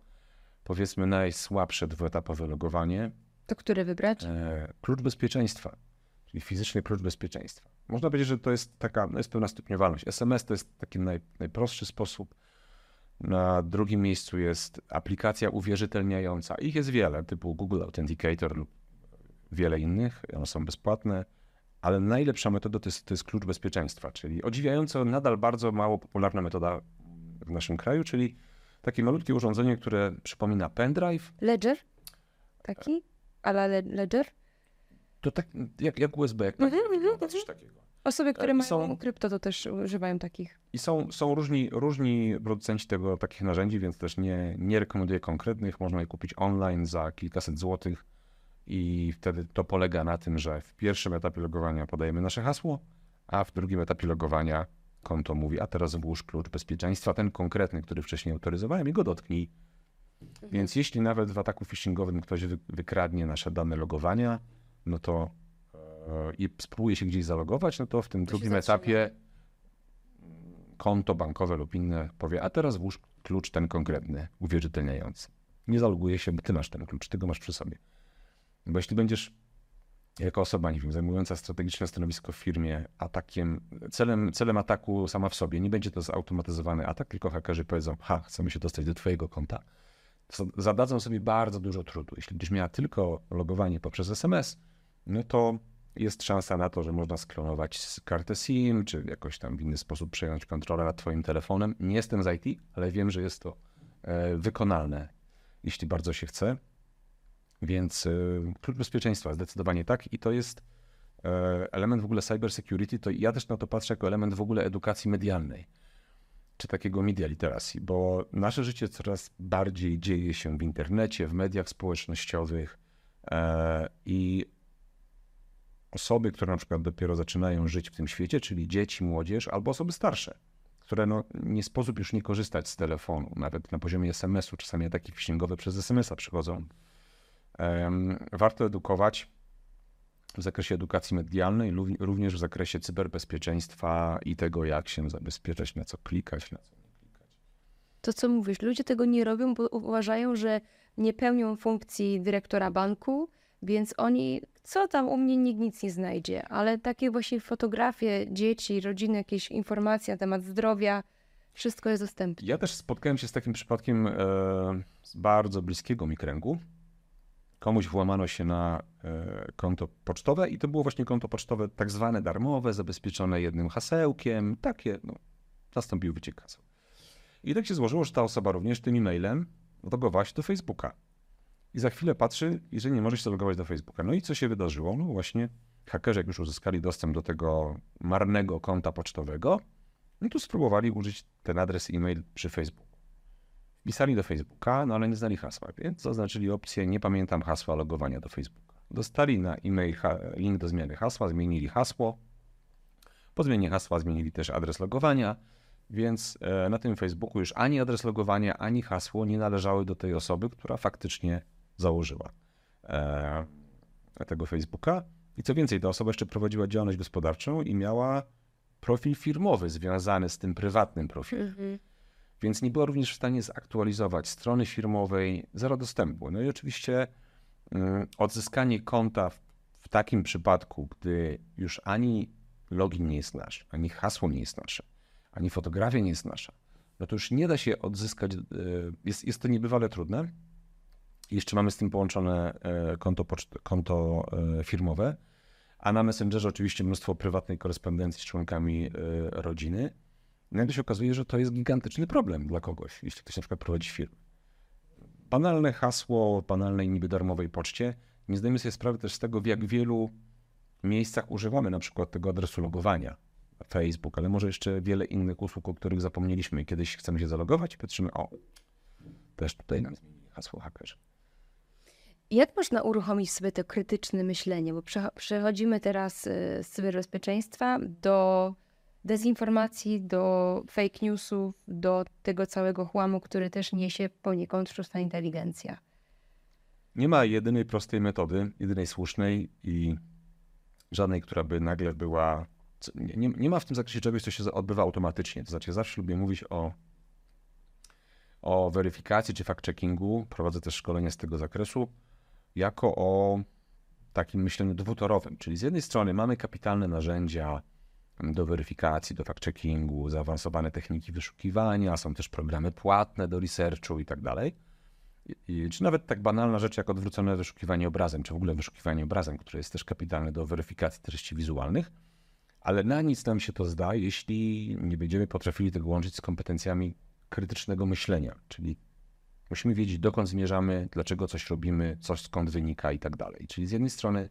Speaker 2: powiedzmy najsłabsze dwuetapowe logowanie.
Speaker 1: To które wybrać?
Speaker 2: E, klucz bezpieczeństwa, czyli fizyczny klucz bezpieczeństwa. Można powiedzieć, że to jest taka, no jest pewna stopniowalność. SMS to jest taki naj, najprostszy sposób. Na drugim miejscu jest aplikacja uwierzytelniająca. Ich jest wiele, typu Google Authenticator lub wiele innych. One są bezpłatne, ale najlepsza metoda to jest, to jest klucz bezpieczeństwa, czyli odziwiająco nadal bardzo mało popularna metoda w naszym kraju, czyli takie malutkie urządzenie, które przypomina pendrive.
Speaker 1: Ledger? Taki? Ale Ledger?
Speaker 2: To tak jak, jak USB, jak
Speaker 1: Mhm,
Speaker 2: tak,
Speaker 1: mhm,
Speaker 2: coś
Speaker 1: mhm.
Speaker 2: takiego.
Speaker 1: Osoby, które
Speaker 2: I
Speaker 1: mają
Speaker 2: są-
Speaker 1: krypto, to też używają takich.
Speaker 2: I są, są różni, różni producenci tego, takich narzędzi, więc też nie, nie rekomenduję konkretnych. Można je kupić online za kilkaset złotych i wtedy to polega na tym, że w pierwszym etapie logowania podajemy nasze hasło, a w drugim etapie logowania konto mówi, a teraz włóż klucz bezpieczeństwa, ten konkretny, który wcześniej autoryzowałem i go dotknij. Więc jeśli nawet w ataku phishingowym ktoś wy, wykradnie nasze dane logowania, no to e, i spróbuje się gdzieś zalogować, no to w tym
Speaker 1: To
Speaker 2: drugim etapie konto bankowe lub inne powie, a teraz włóż klucz ten konkretny, uwierzytelniający. Nie zaloguje się, bo ty masz ten klucz, ty go masz przy sobie. Bo jeśli będziesz jako osoba, nie wiem, zajmująca strategiczne stanowisko w firmie atakiem, celem, celem ataku sama w sobie, nie będzie to zautomatyzowany atak, tylko hakerzy powiedzą, ha, chcemy się dostać do twojego konta, zadadzą sobie bardzo dużo trudu. Jeśli będziesz miała tylko logowanie poprzez SMS, no to jest szansa na to, że można sklonować kartę SIM, czy jakoś tam w inny sposób przejąć kontrolę nad twoim telefonem. Nie jestem z IT, ale wiem, że jest to e, wykonalne, jeśli bardzo się chce. Więc e, klucz bezpieczeństwa zdecydowanie tak i to jest e, element w ogóle cyber security, to ja też na to patrzę jako element w ogóle edukacji medialnej, czy takiego media literacji, bo nasze życie coraz bardziej dzieje się w internecie, w mediach społecznościowych e, i osoby, które na przykład dopiero zaczynają żyć w tym świecie, czyli dzieci, młodzież albo osoby starsze, które no, nie sposób już nie korzystać z telefonu, nawet na poziomie SMS-u, czasami ataki phishingowe przez SMS-a przychodzą. Warto edukować w zakresie edukacji medialnej, również w zakresie cyberbezpieczeństwa i tego, jak się zabezpieczać, na co klikać, na co nie klikać.
Speaker 1: To co mówisz, ludzie tego nie robią, bo uważają, że nie pełnią funkcji dyrektora banku, więc oni, co tam u mnie nikt nic nie znajdzie, ale takie właśnie fotografie dzieci, rodziny, jakieś informacje na temat zdrowia, wszystko jest dostępne.
Speaker 2: Ja też spotkałem się z takim przypadkiem e, z bardzo bliskiego mi kręgu. Komuś włamano się na e, konto pocztowe i to było właśnie konto pocztowe tak zwane darmowe, zabezpieczone jednym hasełkiem. Takie, no, nastąpił wyciek haseł. I tak się złożyło, że ta osoba również tym e-mailem logowała się do Facebooka. I za chwilę patrzy, i że nie może się zalogować do Facebooka. No i co się wydarzyło? No właśnie hakerzy, jak już uzyskali dostęp do tego marnego konta pocztowego, no to spróbowali użyć ten adres e-mail przy Facebooku. Wpisali do Facebooka, no ale nie znali hasła, więc zaznaczyli opcję nie pamiętam hasła logowania do Facebooka. Dostali na e-mail link do zmiany hasła, zmienili hasło. Po zmianie hasła zmienili też adres logowania, więc e, na tym Facebooku już ani adres logowania, ani hasło nie należały do tej osoby, która faktycznie założyła e, tego Facebooka. I co więcej, ta osoba jeszcze prowadziła działalność gospodarczą i miała profil firmowy związany z tym prywatnym profilem.
Speaker 1: Mhm.
Speaker 2: Więc nie była również w stanie zaktualizować strony firmowej, zero dostępu. No i oczywiście mm, odzyskanie konta w, takim przypadku, gdy już ani login nie jest nasz, ani hasło nie jest nasze, ani fotografia nie jest nasza, no to już nie da się odzyskać, e, jest, jest to niebywale trudne. Jeszcze mamy z tym połączone e, konto, konto firmowe, a na Messengerze oczywiście mnóstwo prywatnej korespondencji z członkami rodziny. Nagle się okazuje, że to jest gigantyczny problem dla kogoś, jeśli ktoś na przykład prowadzi firmę. Banalne hasło banalnej niby darmowej poczcie. Nie zdajemy sobie sprawy też z tego, w jak wielu miejscach używamy na przykład tego adresu logowania. Facebook, ale może jeszcze wiele innych usług, o których zapomnieliśmy. Kiedyś chcemy się zalogować i patrzymy, o, też tutaj nam zmienili hasło hakerzy.
Speaker 1: Jak można uruchomić sobie to krytyczne myślenie? Bo przecho- przechodzimy teraz y, z cyberbezpieczeństwa do dezinformacji, do fake newsów, do tego całego chłamu, który też niesie poniekąd sztuczna inteligencja.
Speaker 2: Nie ma jedynej prostej metody, jedynej słusznej i żadnej, która by nagle była. Nie, nie, ma w tym zakresie czegoś, co się odbywa automatycznie. To znaczy, zawsze lubię mówić o, o weryfikacji czy fact-checkingu. Prowadzę też szkolenia z tego zakresu, jako o takim myśleniu dwutorowym. Czyli z jednej strony mamy kapitalne narzędzia do weryfikacji, do fact-checkingu, zaawansowane techniki wyszukiwania, są też programy płatne do researchu i tak dalej. Czy nawet tak banalna rzecz jak odwrócone wyszukiwanie obrazem, czy w ogóle wyszukiwanie obrazem, które jest też kapitalne do weryfikacji treści wizualnych, ale na nic nam się to zda, jeśli nie będziemy potrafili tego łączyć z kompetencjami krytycznego myślenia, czyli musimy wiedzieć, dokąd zmierzamy, dlaczego coś robimy, coś skąd wynika i tak dalej. Czyli z jednej strony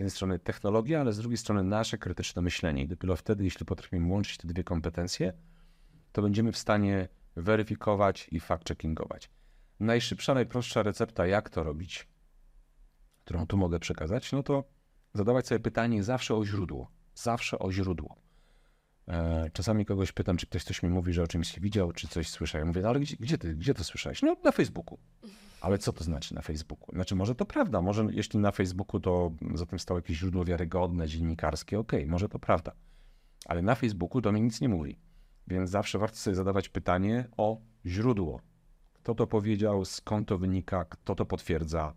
Speaker 2: jednej strony technologia, ale z drugiej strony nasze krytyczne myślenie. I dopiero wtedy, jeśli potrafimy łączyć te dwie kompetencje, to będziemy w stanie weryfikować i fact-checkingować. Najszybsza, najprostsza recepta, jak to robić, którą tu mogę przekazać, no to zadawać sobie pytanie zawsze o źródło. Zawsze o źródło. E, czasami kogoś pytam, czy ktoś coś mi mówi, że o czymś widział, czy coś słyszał. Ja mówię, no ale gdzie, gdzie, ty, gdzie to słyszałeś? No na Facebooku. Ale co to znaczy na Facebooku? Znaczy, może to prawda, może jeśli na Facebooku to za tym stało jakieś źródło wiarygodne, dziennikarskie, okej, okay, może to prawda. Ale na Facebooku to mi nic nie mówi. Więc zawsze warto sobie zadawać pytanie o źródło. Kto to powiedział, skąd to wynika, kto to potwierdza.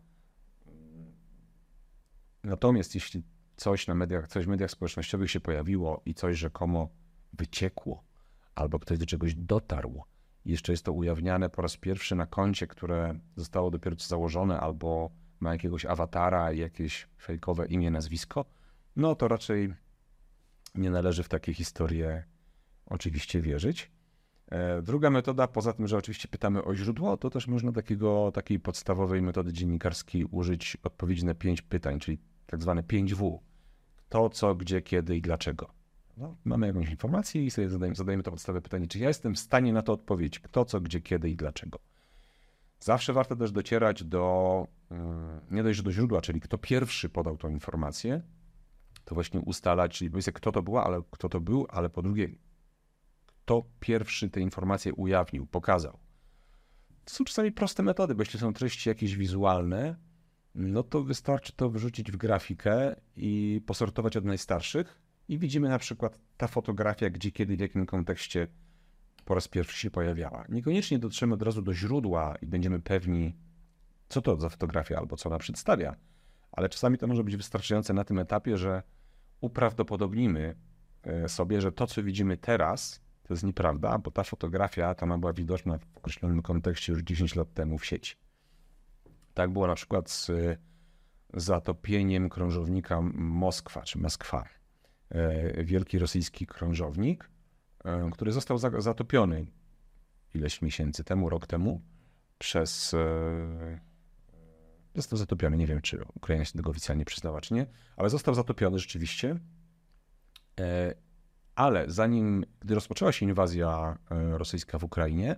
Speaker 2: Natomiast jeśli coś na mediach, coś w mediach społecznościowych się pojawiło i coś rzekomo wyciekło, albo ktoś do czegoś dotarł, jeszcze jest to ujawniane po raz pierwszy na koncie, które zostało dopiero co założone, albo ma jakiegoś awatara jakieś fejkowe imię, nazwisko, no to raczej nie należy w takie historie oczywiście wierzyć. E, druga metoda, poza tym, że oczywiście pytamy o źródło, to też można takiego, takiej podstawowej metody dziennikarskiej użyć odpowiedzi na pięć pytań, czyli tak zwane 5W. To, co, gdzie, kiedy i dlaczego. No, mamy jakąś informację i sobie zadajemy, zadajemy to podstawowe pytanie, czy ja jestem w stanie na to odpowiedzieć, kto, co, gdzie, kiedy i dlaczego. Zawsze warto też docierać do, mm, nie dość, do źródła, czyli kto pierwszy podał tą informację, to właśnie ustalać, czyli powiedzmy, kto to była, ale kto to był, ale po drugie, kto pierwszy te informacje ujawnił, pokazał. To są czasami proste metody, bo jeśli są treści jakieś wizualne, no to wystarczy to wrzucić w grafikę i posortować od najstarszych i widzimy na przykład ta fotografia, gdzie, kiedy, w jakim kontekście po raz pierwszy się pojawiała. Niekoniecznie dotrzemy od razu do źródła i będziemy pewni, co to za fotografia albo co ona przedstawia, ale czasami to może być wystarczające na tym etapie, że uprawdopodobnimy e, sobie, że to, co widzimy teraz, to jest nieprawda, bo ta fotografia ta ona była widoczna w określonym kontekście już 10 lat temu w sieci. Tak było na przykład z zatopieniem krążownika Moskwa czy Moskwa. E, wielki rosyjski krążownik, e, który został zatopiony ileś miesięcy temu, rok temu, przez. E, został zatopiony. Nie wiem, czy Ukraina się tego oficjalnie przyznała, czy nie, ale został zatopiony rzeczywiście. Ale zanim, gdy rozpoczęła się inwazja rosyjska w Ukrainie,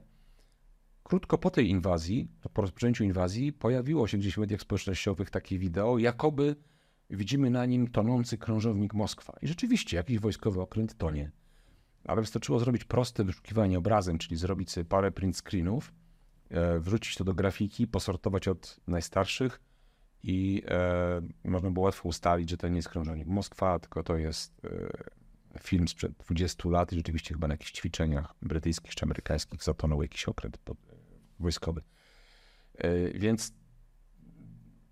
Speaker 2: krótko po tej inwazji, po rozpoczęciu inwazji, pojawiło się gdzieś w mediach społecznościowych takie wideo, jakoby widzimy na nim tonący krążownik Moskwa. I rzeczywiście jakiś wojskowy okręt tonie. Ale wystarczyło zrobić proste wyszukiwanie obrazem, czyli zrobić sobie parę print screenów, e, wrzucić to do grafiki, posortować od najstarszych i e, można było łatwo ustalić, że to nie jest krążownik Moskwa, tylko to jest e, film sprzed 20 lat i rzeczywiście chyba na jakichś ćwiczeniach brytyjskich czy amerykańskich zatonął jakiś okręt pod, wojskowy. E, więc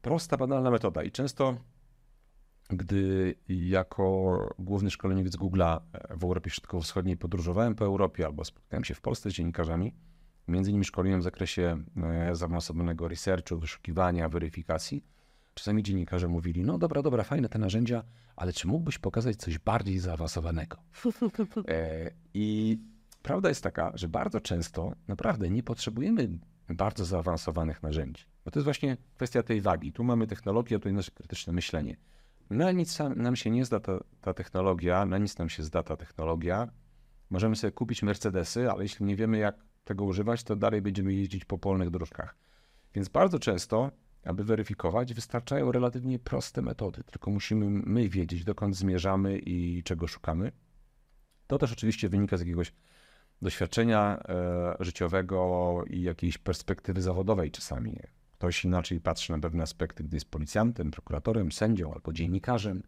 Speaker 2: prosta, banalna metoda i często gdy jako główny szkoleniowiec Google'a w Europie Środkowo-Wschodniej podróżowałem po Europie albo spotkałem się w Polsce z dziennikarzami, między innymi szkoliłem w zakresie e, zaawansowanego researchu, wyszukiwania, weryfikacji, czasami dziennikarze mówili, no dobra, dobra, fajne te narzędzia, ale czy mógłbyś pokazać coś bardziej zaawansowanego? E, I prawda jest taka, że bardzo często naprawdę nie potrzebujemy bardzo zaawansowanych narzędzi. Bo to jest właśnie kwestia tej wagi. Tu mamy technologię, a tutaj nasze krytyczne myślenie. Na nic nam się nie zda ta, ta technologia, na nic nam się zda ta technologia. Możemy sobie kupić Mercedesy, ale jeśli nie wiemy, jak tego używać, to dalej będziemy jeździć po polnych dróżkach. Więc bardzo często, aby weryfikować, wystarczają relatywnie proste metody, tylko musimy my wiedzieć, dokąd zmierzamy i czego szukamy. To też oczywiście wynika z jakiegoś doświadczenia e, życiowego i jakiejś perspektywy zawodowej czasami. Ktoś inaczej patrzy na pewne aspekty, gdy jest policjantem, prokuratorem, sędzią albo dziennikarzem.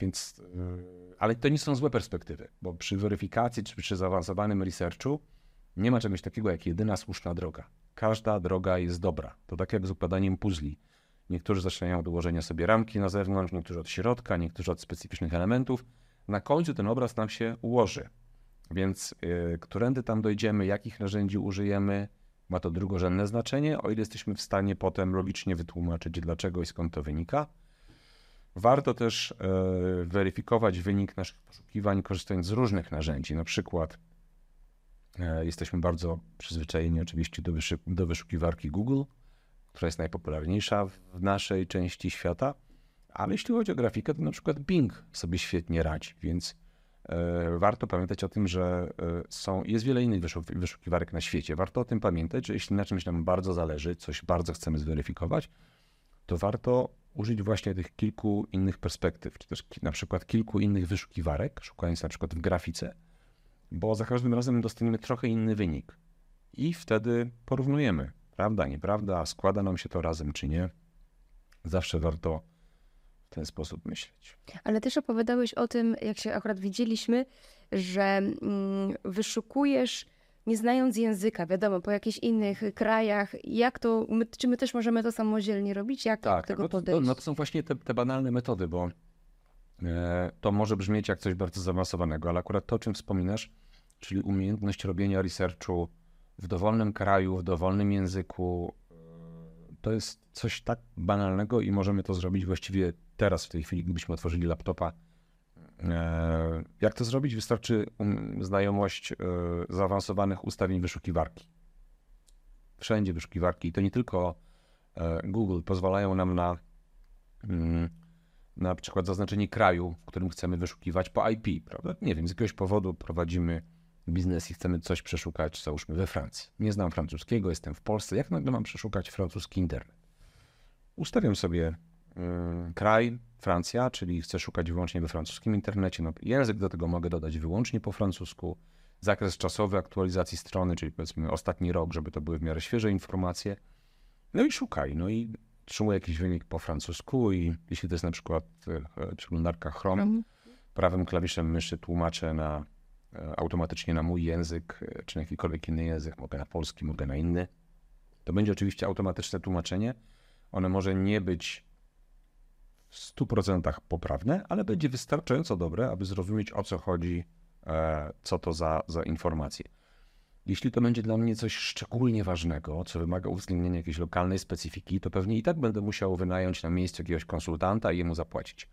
Speaker 2: Więc, e, ale to nie są złe perspektywy, bo przy weryfikacji czy przy zaawansowanym researchu nie ma czegoś takiego jak jedyna słuszna droga. Każda droga jest dobra. To tak jak z układaniem puzli. Niektórzy zaczynają od ułożenia sobie ramki na zewnątrz, niektórzy od środka, niektórzy od specyficznych elementów. Na końcu ten obraz nam się ułoży. Więc yy, którędy tam dojdziemy, jakich narzędzi użyjemy, ma to drugorzędne znaczenie, o ile jesteśmy w stanie potem logicznie wytłumaczyć, dlaczego i skąd to wynika. Warto też yy, weryfikować wynik naszych poszukiwań, korzystając z różnych narzędzi. Na przykład yy, jesteśmy bardzo przyzwyczajeni oczywiście do, do wyszukiwarki Google, która jest najpopularniejsza w naszej części świata. Ale jeśli chodzi o grafikę, to na przykład Bing sobie świetnie radzi, więc e, warto pamiętać o tym, że e, są, jest wiele innych wyszukiwarek na świecie. Warto o tym pamiętać, że jeśli na czymś nam bardzo zależy, coś bardzo chcemy zweryfikować, to warto użyć właśnie tych kilku innych perspektyw, czy też na przykład kilku innych wyszukiwarek, szukając na przykład w grafice, bo za każdym razem dostaniemy trochę inny wynik. I wtedy porównujemy, prawda, nieprawda, składa nam się to razem czy nie. Zawsze warto w ten sposób myśleć.
Speaker 1: Ale też opowiadałeś o tym, jak się akurat widzieliśmy, że mm, wyszukujesz nie znając języka, wiadomo, po jakichś innych krajach, jak to, my, czy my też możemy to samodzielnie robić? Jak tak, do tego
Speaker 2: no
Speaker 1: podejść?
Speaker 2: To, no to są właśnie te, te banalne metody, bo e, to może brzmieć jak coś bardzo zaawansowanego, ale akurat to, o czym wspominasz, czyli umiejętność robienia researchu w dowolnym kraju, w dowolnym języku, to jest coś tak banalnego i możemy to zrobić właściwie teraz, w tej chwili, gdybyśmy otworzyli laptopa. E, jak to zrobić? Wystarczy um, znajomość e, zaawansowanych ustawień wyszukiwarki. Wszędzie wyszukiwarki, i to nie tylko e, Google, pozwalają nam na mm, na przykład zaznaczenie kraju, w którym chcemy wyszukiwać po IP, prawda? Nie wiem, z jakiegoś powodu prowadzimy biznes i chcemy coś przeszukać, załóżmy we Francji. Nie znam francuskiego, jestem w Polsce. Jak nagle mam przeszukać francuski internet? Ustawiam sobie kraj, Francja, czyli chcę szukać wyłącznie we francuskim internecie. No, język do tego mogę dodać wyłącznie po francusku. Zakres czasowy aktualizacji strony, czyli powiedzmy ostatni rok, żeby to były w miarę świeże informacje. No i szukaj. No i trzymuję jakiś wynik po francusku i jeśli to jest na przykład y, przeglądarka Chrome, mhm. prawym klawiszem myszy tłumaczę na E, automatycznie na mój język, e, czy na jakikolwiek inny język, mogę na polski, mogę na inny. To będzie oczywiście automatyczne tłumaczenie. One może nie być w 100% poprawne, ale będzie wystarczająco dobre, aby zrozumieć o co chodzi, e, co to za, za informacje. Jeśli to będzie dla mnie coś szczególnie ważnego, co wymaga uwzględnienia jakiejś lokalnej specyfiki, to pewnie i tak będę musiał wynająć na miejscu jakiegoś konsultanta i jemu zapłacić.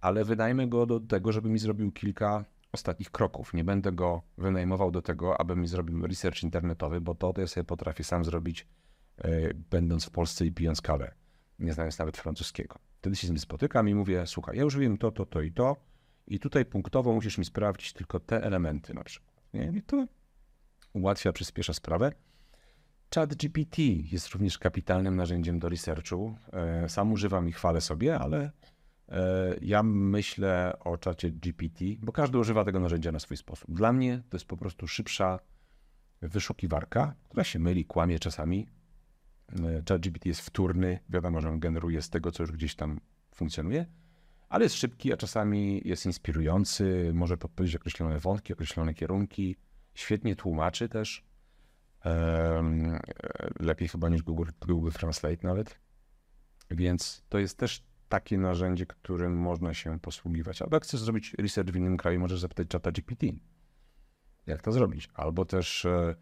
Speaker 2: Ale wydajmy go do tego, żeby mi zrobił kilka ostatnich kroków. Nie będę go wynajmował do tego, aby mi zrobił research internetowy, bo to, to ja sobie potrafię sam zrobić, yy, będąc w Polsce i pijąc kawę, nie znając nawet francuskiego. Wtedy się z nim spotykam i mówię, słuchaj, ja już wiem to, to, to i to i tutaj punktowo musisz mi sprawdzić tylko te elementy na przykład. Nie? I to ułatwia, przyspiesza sprawę. Chat GPT jest również kapitalnym narzędziem do researchu. E, sam używam i chwalę sobie, ale E, ja myślę o czacie GPT, bo każdy używa tego narzędzia na swój sposób. Dla mnie to jest po prostu szybsza wyszukiwarka, która się myli, kłamie czasami. E, chat GPT jest wtórny, wiadomo, że on generuje z tego, co już gdzieś tam funkcjonuje, ale jest szybki, a czasami jest inspirujący, może podpowiedzieć określone wątki, określone kierunki, świetnie tłumaczy też. E, lepiej chyba niż Google, Google Translate nawet. Więc to jest też takie narzędzie, którym można się posługiwać. Albo jak chcesz zrobić research w innym kraju, możesz zapytać czata GPT. Jak to zrobić? Albo też e,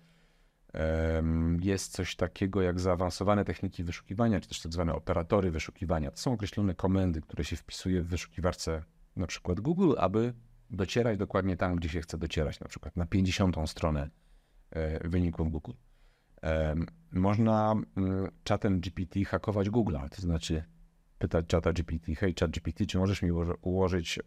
Speaker 2: jest coś takiego jak zaawansowane techniki wyszukiwania, czy też tak zwane operatory wyszukiwania. To są określone komendy, które się wpisuje w wyszukiwarce na przykład Google, aby docierać dokładnie tam, gdzie się chce docierać, na przykład na 50. stronę e, wyników Google. Można mm, czatem GPT hakować Google, to znaczy pytać czata GPT, hej chat GPT, czy możesz mi ułożyć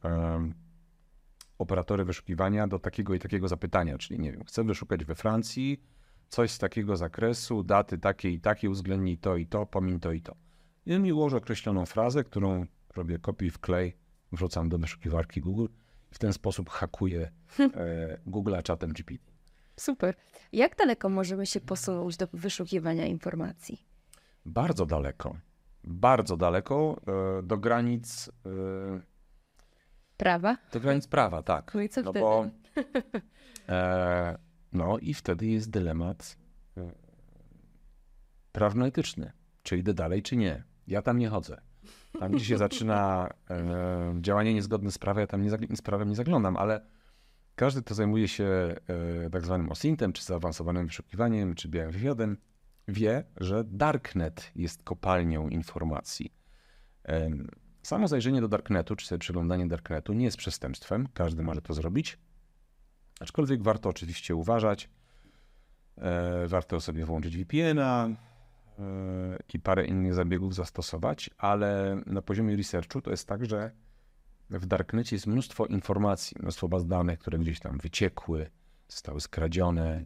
Speaker 2: operatory wyszukiwania do takiego i takiego zapytania, czyli nie wiem, chcę wyszukać we Francji coś z takiego zakresu, daty takie i takie, uwzględnij to i to, pomiń to i to. I mi ułoży określoną frazę, którą robię kopiuj w klej, wrzucam do wyszukiwarki Google W ten sposób hakuję e, Google'a czatem GPT.
Speaker 1: Super. Jak daleko możemy się posunąć do wyszukiwania informacji?
Speaker 2: Bardzo daleko. Bardzo daleko e, do granic. E,
Speaker 1: prawa?
Speaker 2: Do granic prawa, tak.
Speaker 1: No i co
Speaker 2: no
Speaker 1: wtedy?
Speaker 2: Bo, e, no i wtedy jest dylemat e, prawno-etyczny. Czy idę dalej, czy nie. Ja tam nie chodzę. Tam, gdzie się zaczyna e, działanie niezgodne z prawem, ja tam nie, z prawem nie zaglądam, ale każdy, kto zajmuje się e, tak zwanym OSINT-em, czy zaawansowanym wyszukiwaniem, czy białym wywiadem, wie, że Darknet jest kopalnią informacji. E, samo zajrzenie do Darknetu, czy sobie przeglądanie Darknetu nie jest przestępstwem, każdy może to zrobić, aczkolwiek warto oczywiście uważać, e, warto sobie włączyć VPN-a, i parę innych zabiegów zastosować, ale na poziomie researchu to jest tak, że w Darknecie jest mnóstwo informacji, mnóstwo baz danych, które gdzieś tam wyciekły, zostały skradzione.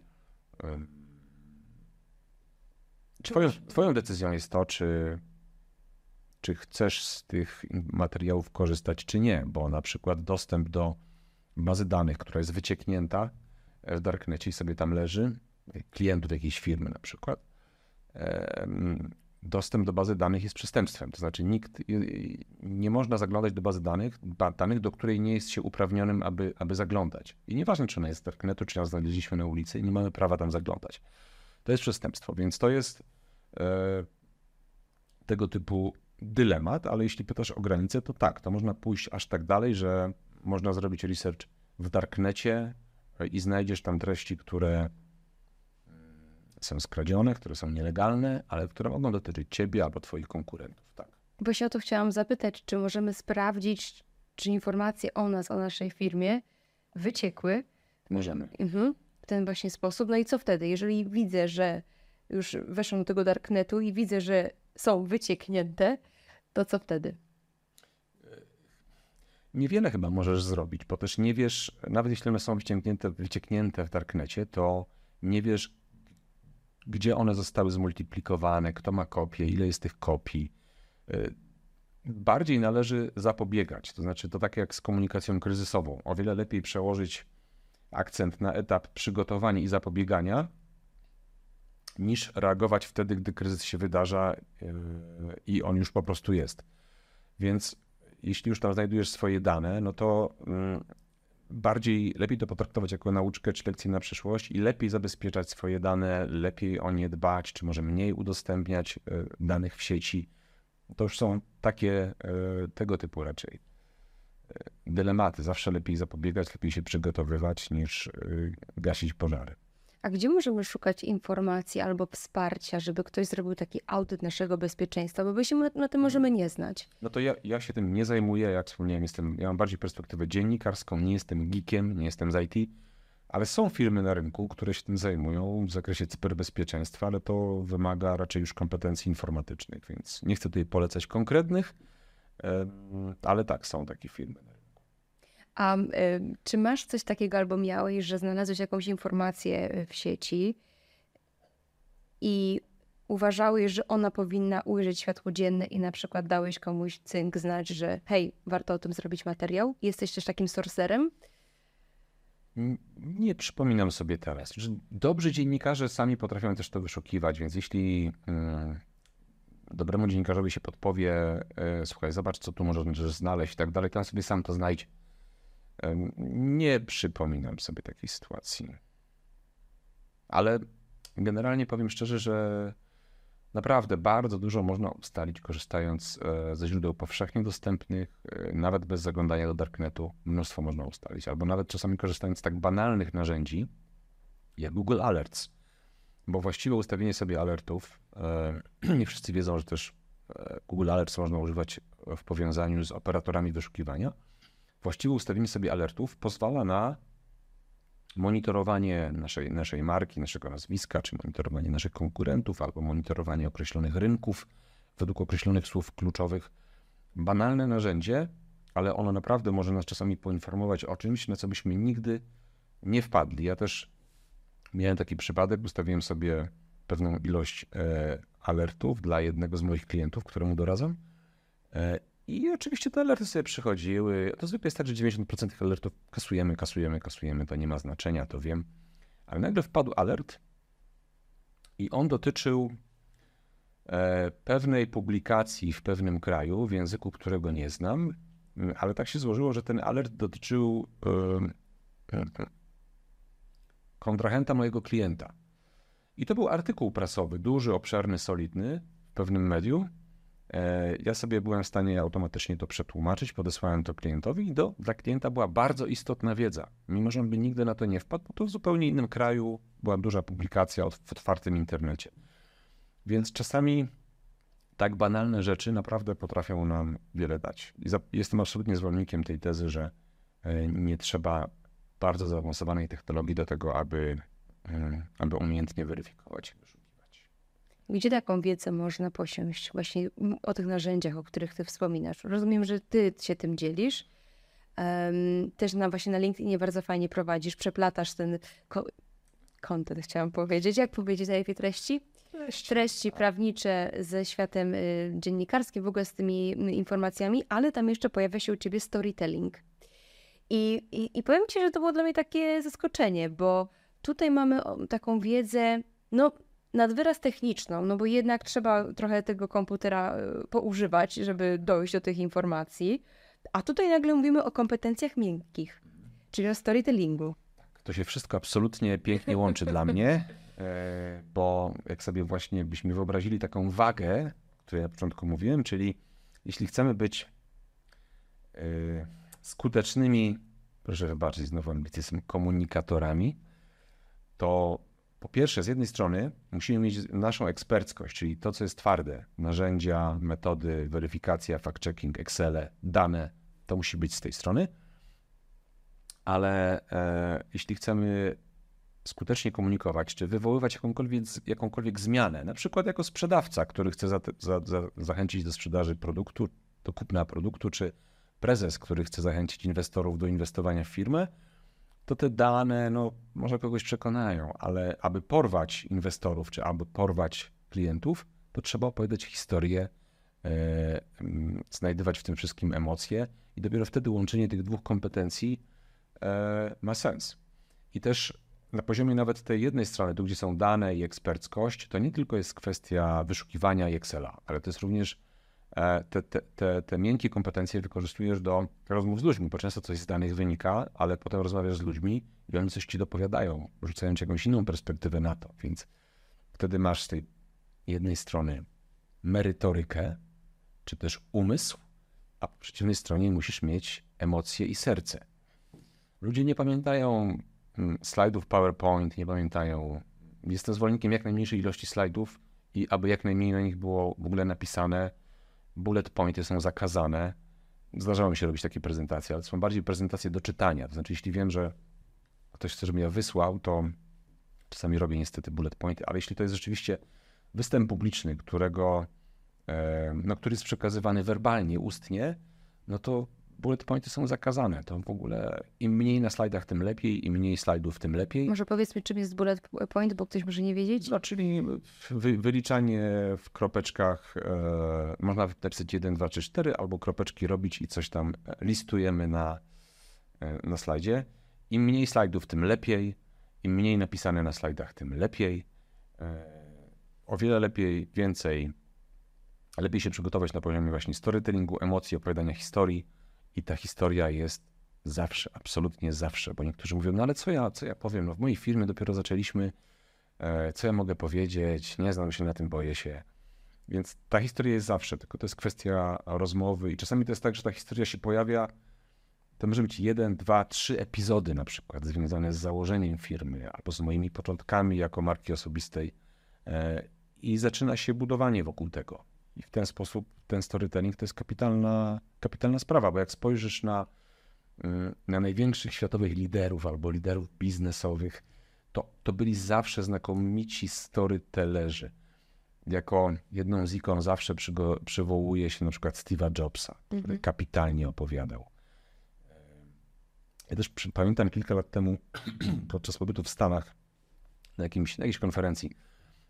Speaker 2: Twoją, twoją decyzją jest to, czy, czy chcesz z tych materiałów korzystać, czy nie, bo na przykład dostęp do bazy danych, która jest wycieknięta w Darknecie i sobie tam leży, klientów jakiejś firmy na przykład, dostęp do bazy danych jest przestępstwem. To znaczy nikt, nie można zaglądać do bazy danych, danych, do której nie jest się uprawnionym, aby, aby zaglądać. I nieważne, czy ona jest z darknetu, czy ją znaleźliśmy na ulicy, nie mamy prawa tam zaglądać. To jest przestępstwo, więc to jest e, tego typu dylemat, ale jeśli pytasz o granice, to tak, to można pójść aż tak dalej, że można zrobić research w darknecie i znajdziesz tam treści, które są skradzione, które są nielegalne, ale które mogą dotyczyć ciebie albo twoich konkurentów. Tak.
Speaker 1: Właśnie o to chciałam zapytać, czy możemy sprawdzić, czy informacje o nas, o naszej firmie wyciekły?
Speaker 2: Możemy.
Speaker 1: Mhm, w ten właśnie sposób. No i co wtedy? Jeżeli widzę, że już weszłam do tego darknetu i widzę, że są wycieknięte, to co wtedy?
Speaker 2: Niewiele chyba możesz zrobić, bo też nie wiesz, nawet jeśli one są wycieknięte, wycieknięte w darknecie, to nie wiesz, gdzie one zostały zmultiplikowane, kto ma kopię, ile jest tych kopii. Y, bardziej należy zapobiegać, to znaczy to tak jak z komunikacją kryzysową. O wiele lepiej przełożyć akcent na etap przygotowania i zapobiegania, niż reagować wtedy, gdy kryzys się wydarza y, i on już po prostu jest. Więc jeśli już tam znajdujesz swoje dane, no to mm, bardziej, lepiej to potraktować jako nauczkę czy lekcję na przyszłość i lepiej zabezpieczać swoje dane, lepiej o nie dbać, czy może mniej udostępniać e, danych w sieci. To już są takie e, tego typu raczej e, dylematy. Zawsze lepiej zapobiegać, lepiej się przygotowywać niż gasić pożary.
Speaker 1: A gdzie możemy szukać informacji albo wsparcia, żeby ktoś zrobił taki audyt naszego bezpieczeństwa? Bo my się na tym możemy nie znać.
Speaker 2: No to ja, ja się tym nie zajmuję. Jak wspomniałem, jestem, ja mam bardziej perspektywę dziennikarską, nie jestem geekiem, nie jestem z IT, ale są firmy na rynku, które się tym zajmują w zakresie cyberbezpieczeństwa, ale to wymaga raczej już kompetencji informatycznych, więc nie chcę tutaj polecać konkretnych, ale tak, są takie firmy.
Speaker 1: A y, czy masz coś takiego albo miałeś, że znalazłeś jakąś informację y, w sieci i uważałeś, że ona powinna ujrzeć światło dzienne i na przykład dałeś komuś cynk znać, że hej, warto o tym zrobić materiał? Jesteś też takim sorcerem?
Speaker 2: Nie przypominam sobie teraz. Dobrzy dziennikarze sami potrafią też to wyszukiwać, więc jeśli yy, dobremu dziennikarzowi się podpowie, yy, słuchaj, zobacz, co tu możesz znaleźć i tak dalej, to on sobie sam to znajdzie. Nie przypominam sobie takiej sytuacji. Ale generalnie powiem szczerze, że naprawdę bardzo dużo można ustalić korzystając e, ze źródeł powszechnie dostępnych, e, nawet bez zaglądania do darknetu. Mnóstwo można ustalić, albo nawet czasami korzystając z tak banalnych narzędzi jak Google Alerts. Bo właściwe ustawienie sobie alertów, e, nie wszyscy wiedzą, że też Google Alerts można używać w powiązaniu z operatorami wyszukiwania właściwe ustawienie sobie alertów pozwala na monitorowanie naszej, naszej marki, naszego nazwiska, czy monitorowanie naszych konkurentów, albo monitorowanie określonych rynków według określonych słów kluczowych. Banalne narzędzie, ale ono naprawdę może nas czasami poinformować o czymś, na co byśmy nigdy nie wpadli. Ja też miałem taki przypadek, ustawiłem sobie pewną ilość e, alertów dla jednego z moich klientów, któremu doradzam. E, I oczywiście te alerty sobie przychodziły. To zwykle jest tak, że 90% tych alertów kasujemy, kasujemy, kasujemy, to nie ma znaczenia, to wiem. Ale nagle wpadł alert i on dotyczył e, pewnej publikacji w pewnym kraju, w języku, którego nie znam, ale tak się złożyło, że ten alert dotyczył e, kontrahenta mojego klienta. I to był artykuł prasowy, duży, obszerny, solidny w pewnym medium. E, ja sobie byłem w stanie automatycznie to przetłumaczyć, podesłałem to klientowi i do, dla klienta była bardzo istotna wiedza. Mimo, że on by nigdy na to nie wpadł, bo to w zupełnie innym kraju była duża publikacja w otwartym internecie. Więc czasami tak banalne rzeczy naprawdę potrafią nam wiele dać. Jestem absolutnie zwolennikiem tej tezy, że e, nie trzeba bardzo zaawansowanej technologii do tego, aby, e, aby umiejętnie weryfikować.
Speaker 1: Gdzie taką wiedzę można posiąść? Właśnie o tych narzędziach, o których ty wspominasz. Rozumiem, że ty się tym dzielisz. Um, też na, właśnie na LinkedInie bardzo fajnie prowadzisz, przeplatasz ten ko- content, chciałam powiedzieć. Jak powiedzieć na tej treści? Treści. treści prawnicze ze światem y, dziennikarskim, w ogóle z tymi y, informacjami, ale tam jeszcze pojawia się u ciebie storytelling. I, i, I powiem Ci, że to było dla mnie takie zaskoczenie, bo tutaj mamy taką wiedzę, no nad wyraz techniczną, no bo jednak trzeba trochę tego komputera e, poużywać, żeby dojść do tych informacji. A tutaj nagle mówimy o kompetencjach miękkich, czyli o storytellingu.
Speaker 2: To się wszystko absolutnie pięknie łączy dla mnie, e, bo jak sobie właśnie byśmy wyobrazili taką wagę, której na początku mówiłem, czyli jeśli chcemy być e, skutecznymi, proszę wybaczyć, znowu ambicyzm, komunikatorami, to po pierwsze, z jednej strony musimy mieć naszą eksperckość, czyli to, co jest twarde, narzędzia, metody, weryfikacja, fact-checking, Excel, dane, to musi być z tej strony. Ale e, jeśli chcemy skutecznie komunikować, czy wywoływać jakąkolwiek, jakąkolwiek zmianę, na przykład jako sprzedawca, który chce za, za, za, zachęcić do sprzedaży produktu, do kupna produktu, czy prezes, który chce zachęcić inwestorów do inwestowania w firmę, to te dane no, może kogoś przekonają, ale aby porwać inwestorów, czy aby porwać klientów, to trzeba opowiadać historię, e, znajdywać w tym wszystkim emocje i dopiero wtedy łączenie tych dwóch kompetencji e, ma sens. I też na poziomie nawet tej jednej strony, tu gdzie są dane i eksperckość, to nie tylko jest kwestia wyszukiwania i Excela, ale to jest również te, te, te, te miękkie kompetencje wykorzystujesz do rozmów z ludźmi, bo często coś z danych wynika, ale potem rozmawiasz z ludźmi i oni coś ci dopowiadają, rzucają ci jakąś inną perspektywę na to, więc wtedy masz z tej jednej strony merytorykę, czy też umysł, a po przeciwnej stronie musisz mieć emocje i serce. Ludzie nie pamiętają mm, slajdów PowerPoint, nie pamiętają. Jestem zwolennikiem jak najmniejszej ilości slajdów i aby jak najmniej na nich było w ogóle napisane, bullet pointy są zakazane. Zdarzało mi się robić takie prezentacje, ale są bardziej prezentacje do czytania. To znaczy, jeśli wiem, że ktoś chce, żebym ja wysłał, to czasami robię niestety bullet pointy, ale jeśli to jest rzeczywiście występ publiczny, którego, e, no, który jest przekazywany werbalnie, ustnie, no to bullet pointy są zakazane. To w ogóle im mniej na slajdach, tym lepiej, im mniej slajdów, tym lepiej.
Speaker 1: Może powiedzmy, czym jest bullet point, bo ktoś może nie wiedzieć?
Speaker 2: No, czyli wy, wyliczanie w kropeczkach, e, można napisać 1, 2, 3, 4, albo kropeczki robić i coś tam listujemy na, e, na slajdzie. Im mniej slajdów, tym lepiej. Im mniej napisane na slajdach, tym lepiej. E, o wiele lepiej, więcej. Lepiej się przygotować na poziomie właśnie storytellingu, emocji, opowiadania historii i ta historia jest zawsze, absolutnie zawsze, bo niektórzy mówią, no ale co ja, co ja powiem, no w mojej firmie dopiero zaczęliśmy, e, co ja mogę powiedzieć, nie znam się na tym, boję się. Więc ta historia jest zawsze, tylko to jest kwestia rozmowy i czasami to jest tak, że ta historia się pojawia, to może być jeden, dwa, trzy epizody na przykład związane z założeniem firmy albo z moimi początkami jako marki osobistej e, i zaczyna się budowanie wokół tego. I w ten sposób ten storytelling to jest kapitalna, kapitalna sprawa, bo jak spojrzysz na, y, na największych światowych liderów albo liderów biznesowych, to, to byli zawsze znakomici storytellerzy. Jako jedną z ikon zawsze przygo, przywołuje się na przykład Steve'a Jobsa, który mhm. kapitalnie opowiadał. Ja też pamiętam kilka lat temu, podczas pobytu w Stanach, na, jakimś, na jakiejś konferencji,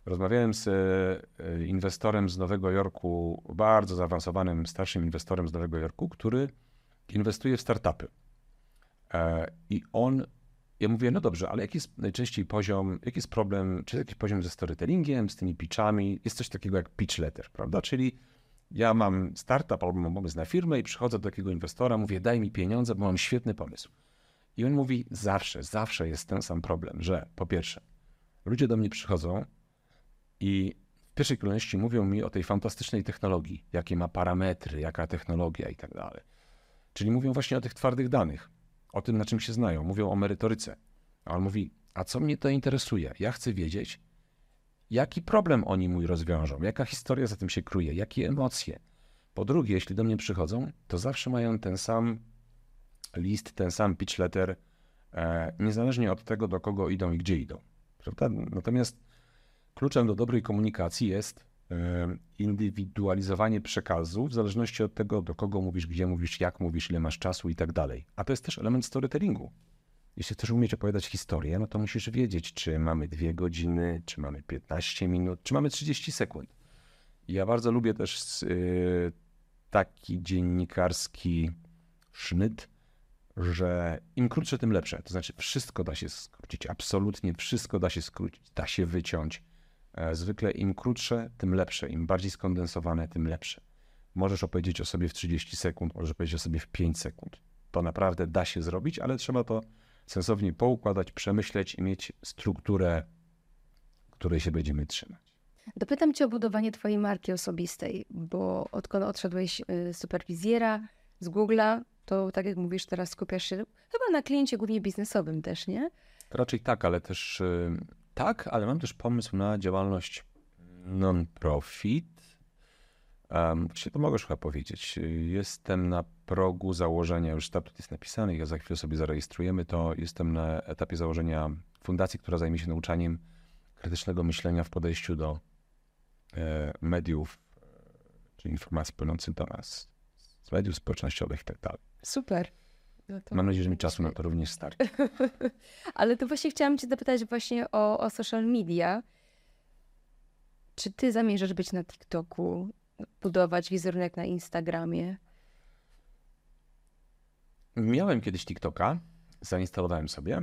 Speaker 2: Rozmawiałem z e, inwestorem z Nowego Jorku, bardzo zaawansowanym, starszym inwestorem z Nowego Jorku, który inwestuje w startupy. E, I on, ja mówię, no dobrze, ale jaki jest najczęściej poziom, jaki jest problem, czy jest jakiś poziom ze storytellingiem, z tymi pitchami? Jest coś takiego jak pitch letter, prawda? Czyli ja mam startup albo mam pomysł na firmę i przychodzę do takiego inwestora, mówię, daj mi pieniądze, bo mam świetny pomysł. I on mówi, zawsze, zawsze jest ten sam problem, że po pierwsze, ludzie do mnie przychodzą i w pierwszej kolejności mówią mi o tej fantastycznej technologii, jakie ma parametry, jaka technologia i tak dalej. Czyli mówią właśnie o tych twardych danych, o tym, na czym się znają, mówią o merytoryce. A on mówi, a co mnie to interesuje? Ja chcę wiedzieć, jaki problem oni mój rozwiążą, jaka historia za tym się kryje, jakie emocje. Po drugie, jeśli do mnie przychodzą, to zawsze mają ten sam list, ten sam pitch letter, e, niezależnie od tego, do kogo idą i gdzie idą. Prawda? Natomiast kluczem do dobrej komunikacji jest e, indywidualizowanie przekazu w zależności od tego, do kogo mówisz, gdzie mówisz, jak mówisz, ile masz czasu i tak dalej. A to jest też element storytellingu. Jeśli chcesz umieć opowiadać historię, no to musisz wiedzieć, czy mamy dwie godziny, czy mamy 15 minut, czy mamy 30 sekund. Ja bardzo lubię też yy, taki dziennikarski sznyt, że im krótsze, tym lepsze. To znaczy, wszystko da się skrócić, absolutnie wszystko da się skrócić, da się wyciąć. E, zwykle im krótsze, tym lepsze, im bardziej skondensowane, tym lepsze. Możesz opowiedzieć o sobie w 30 sekund, możesz opowiedzieć o sobie w 5 sekund. To naprawdę da się zrobić, ale trzeba to sensownie poukładać, przemyśleć i mieć strukturę, której się będziemy trzymać.
Speaker 1: Dopytam Cię o budowanie Twojej marki osobistej, bo odkąd odszedłeś y, z superwizjera, z Google'a, to tak jak mówisz, teraz skupiasz się chyba na kliencie głównie biznesowym też, nie?
Speaker 2: Raczej tak, ale też y, tak, ale mam też pomysł na działalność non-profit. Um, to mogę chyba powiedzieć. Jestem na progu założenia, już statut jest napisany, ja za chwilę sobie zarejestrujemy to. Jestem na etapie założenia fundacji, która zajmie się nauczaniem krytycznego myślenia w podejściu do e, mediów, e, czy informacji płynących do nas z mediów społecznościowych i tak.
Speaker 1: Super.
Speaker 2: No Mam nadzieję, że mi czasu na to również starczy.
Speaker 1: Ale to właśnie chciałam cię zapytać właśnie o, o social media. Czy ty zamierzasz być na TikToku, budować wizerunek na Instagramie?
Speaker 2: Miałem kiedyś TikToka, zainstalowałem sobie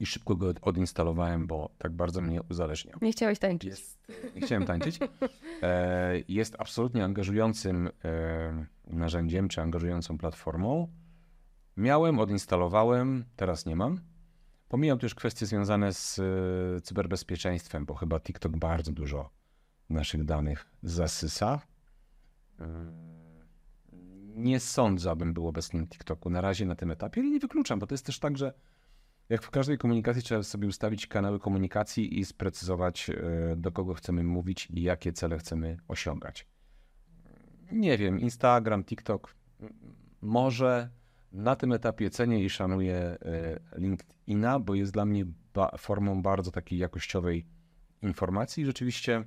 Speaker 2: i szybko go odinstalowałem, bo tak bardzo mnie uzależniał.
Speaker 1: Nie chciałeś tańczyć.
Speaker 2: Jest, nie chciałem tańczyć. E, jest absolutnie angażującym e, narzędziem, czy angażującą platformą. Miałem, odinstalowałem, teraz nie mam. Pomijam też kwestie związane z e, cyberbezpieczeństwem, bo chyba TikTok bardzo dużo naszych danych zasysa. Nie sądzę, abym był obecny na TikToku na razie na tym etapie, ale nie wykluczam, bo to jest też tak, że jak w każdej komunikacji trzeba sobie ustawić kanały komunikacji i sprecyzować, e, do kogo chcemy mówić i jakie cele chcemy osiągać. Nie wiem, Instagram, TikTok, może na tym etapie cenię i szanuję e, LinkedIna, bo jest dla mnie ba formą bardzo takiej jakościowej informacji. Rzeczywiście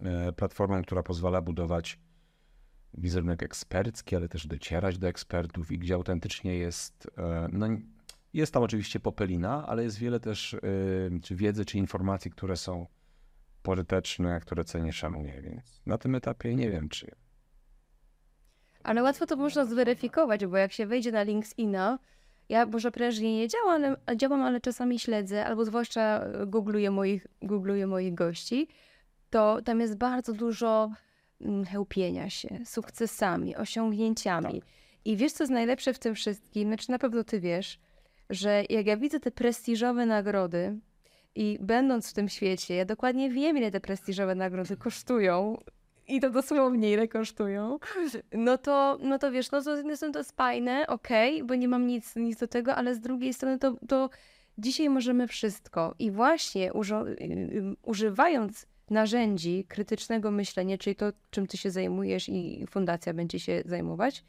Speaker 2: e, platformą, która pozwala budować wizerunek ekspercki, ale też docierać do ekspertów i gdzie autentycznie jest, no jest tam oczywiście popelina, ale jest wiele też czy wiedzy, czy informacji, które są pożyteczne, które cenię, szanuję, więc na tym etapie nie wiem, czy...
Speaker 1: Ale łatwo to można zweryfikować, bo jak się wejdzie na LinkedIna, ja może prężnie nie działam, ale, działam, ale czasami śledzę, albo zwłaszcza googluję moich, googluję moich gości, to tam jest bardzo dużo mm, chełpienia się sukcesami, osiągnięciami. Tak. I wiesz, co jest najlepsze w tym wszystkim? Znaczy, na pewno ty wiesz, że jak ja widzę te prestiżowe nagrody i będąc w tym świecie, ja dokładnie wiem, ile te prestiżowe nagrody kosztują i to dosłownie ile kosztują, no to, no to wiesz, no to z jednej strony to jest fajne, okej, okay, bo nie mam nic, nic do tego, ale z drugiej strony to, to dzisiaj możemy wszystko. I właśnie uży, używając narzędzi krytycznego myślenia, czyli to, czym ty się zajmujesz i fundacja będzie się zajmować,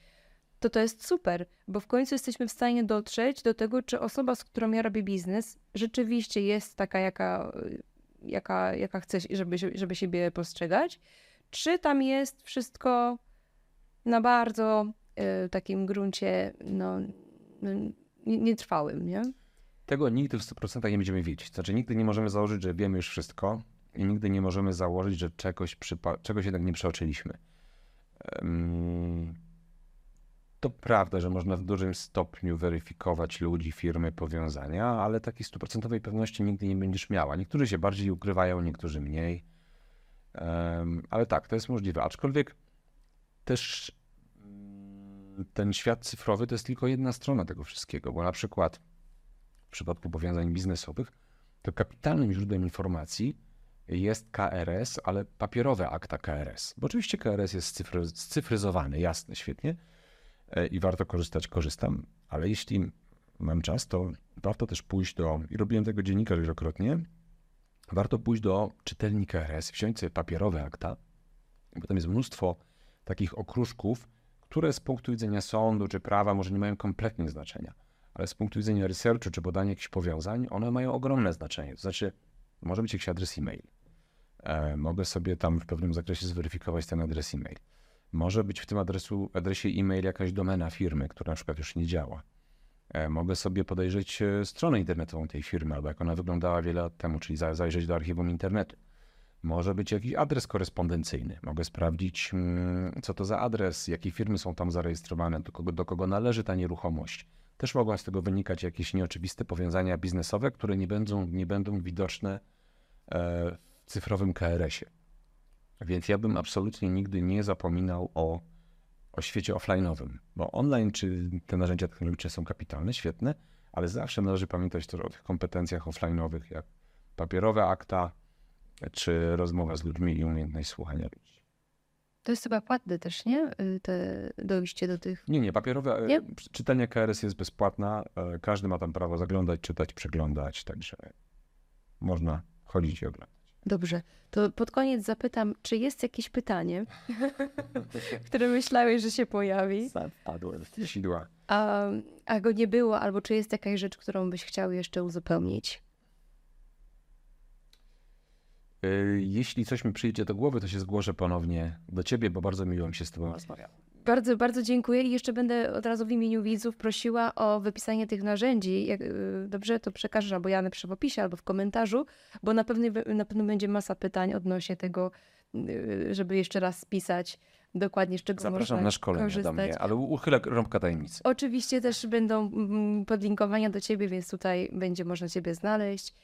Speaker 1: to to jest super, bo w końcu jesteśmy w stanie dotrzeć do tego, czy osoba, z którą ja robię biznes, rzeczywiście jest taka, jaka, jaka, jaka chce, żeby, żeby siebie postrzegać, czy tam jest wszystko na bardzo y, takim gruncie no, no, nietrwałym, nie?
Speaker 2: Tego nigdy w 100% nie będziemy wiedzieć. Znaczy, nigdy nie możemy założyć, że wiemy już wszystko. i nigdy nie możemy założyć, że czegoś, czegoś jednak nie przeoczyliśmy. To prawda, że można w dużym stopniu weryfikować ludzi, firmy, powiązania, ale takiej stuprocentowej pewności nigdy nie będziesz miała. Niektórzy się bardziej ukrywają, niektórzy mniej. Ale tak, to jest możliwe. Aczkolwiek też mm, ten świat cyfrowy to jest tylko jedna strona tego wszystkiego, bo na przykład w przypadku powiązań biznesowych to kapitalnym źródłem informacji jest KRS, ale papierowe akta KRS. Bo oczywiście KRS jest cyfry, scyfryzowany, jasne, świetnie e, i warto korzystać, korzystam, ale jeśli mam czas, to warto też pójść do, i robiłem tego dziennikarz wielokrotnie, warto pójść do czytelnika KRS, wziąć sobie papierowe akta, bo tam jest mnóstwo takich okruszków, które z punktu widzenia sądu czy prawa może nie mają kompletnie znaczenia, ale z punktu widzenia researchu czy badania jakichś powiązań, one mają ogromne znaczenie. To znaczy, może być jakiś adres e-mail, E, mogę sobie tam w pewnym zakresie zweryfikować ten adres e-mail. Może być w tym adresu, adresie e-mail jakaś domena firmy, która na przykład już nie działa. E, mogę sobie podejrzeć e, stronę internetową tej firmy, albo jak ona wyglądała wiele lat temu, czyli zajrzeć do archiwum internetu. Może być jakiś adres korespondencyjny. Mogę sprawdzić, mm, co to za adres, jakie firmy są tam zarejestrowane, do kogo, do kogo należy ta nieruchomość. Też mogą z tego wynikać jakieś nieoczywiste powiązania biznesowe, które nie będą, nie będą widoczne cyfrowym KRS-ie. Więc ja bym absolutnie nigdy nie zapominał o, o świecie offline'owym, bo online czy te narzędzia technologiczne są kapitalne, świetne, ale zawsze należy pamiętać też o tych kompetencjach offline'owych, jak papierowe akta, czy rozmowa z ludźmi i umiejętność słuchania ludzi.
Speaker 1: To jest chyba płatne też, nie? Y, te dojście do tych.
Speaker 2: Nie, nie, papierowe. E, nie? Czytanie KRS jest bezpłatna. E, każdy ma tam prawo zaglądać, czytać, przeglądać, także można chodzić i oglądać.
Speaker 1: Dobrze, to pod koniec zapytam, czy jest jakieś pytanie, które myślałeś, że się pojawi? A, a go nie było, albo czy jest jakaś rzecz, którą byś chciał jeszcze uzupełnić?
Speaker 2: Y, jeśli coś mi przyjdzie do głowy, to się zgłoszę ponownie do ciebie, bo bardzo miło mi się z tobą rozmawiało.
Speaker 1: Bardzo, bardzo dziękuję i jeszcze będę od razu w imieniu widzów prosiła o wypisanie tych narzędzi. Jak, y, dobrze, to przekażesz albo ja napiszę w opisie, albo w komentarzu, bo na pewno, na pewno będzie masa pytań odnośnie tego, y, żeby jeszcze raz spisać dokładnie z czego
Speaker 2: Zapraszam
Speaker 1: można
Speaker 2: na szkolenie
Speaker 1: korzystać.
Speaker 2: do mnie, ale uchylę rąbka tajemnicy.
Speaker 1: Oczywiście też będą mm, podlinkowania do ciebie, więc tutaj będzie można ciebie znaleźć.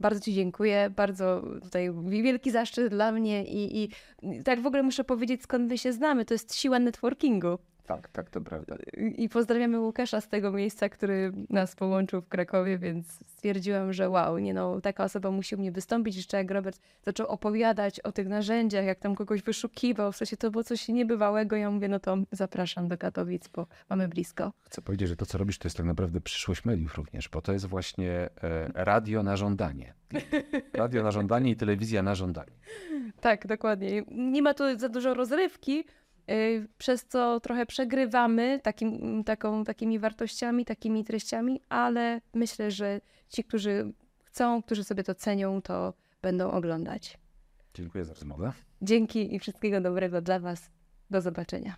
Speaker 1: Bardzo Ci dziękuję, bardzo tutaj wielki zaszczyt dla mnie i, i tak w ogóle muszę powiedzieć, skąd my się znamy. To jest siła networkingu.
Speaker 2: Tak, tak, to prawda.
Speaker 1: I pozdrawiamy Łukasza z tego miejsca, który nas połączył w Krakowie, więc stwierdziłam, że wow, nie no, taka osoba musi u mnie wystąpić. Jeszcze jak Robert zaczął opowiadać o tych narzędziach, jak tam kogoś wyszukiwał, w sensie to było coś niebywałego. Ja mówię, no to zapraszam do Katowic, bo mamy blisko.
Speaker 2: Chcę powiedzieć, że to, co robisz, to jest tak naprawdę przyszłość mediów również, bo to jest właśnie e, radio na żądanie. Radio na żądanie i telewizja na żądanie.
Speaker 1: Tak, dokładnie. Nie ma tu za dużo rozrywki, przez co trochę przegrywamy takim, taką, takimi wartościami, takimi treściami, ale myślę, że ci, którzy chcą, którzy sobie to cenią, to będą oglądać.
Speaker 2: Dziękuję za rozmowę.
Speaker 1: Dzięki i wszystkiego dobrego dla Was. Do zobaczenia.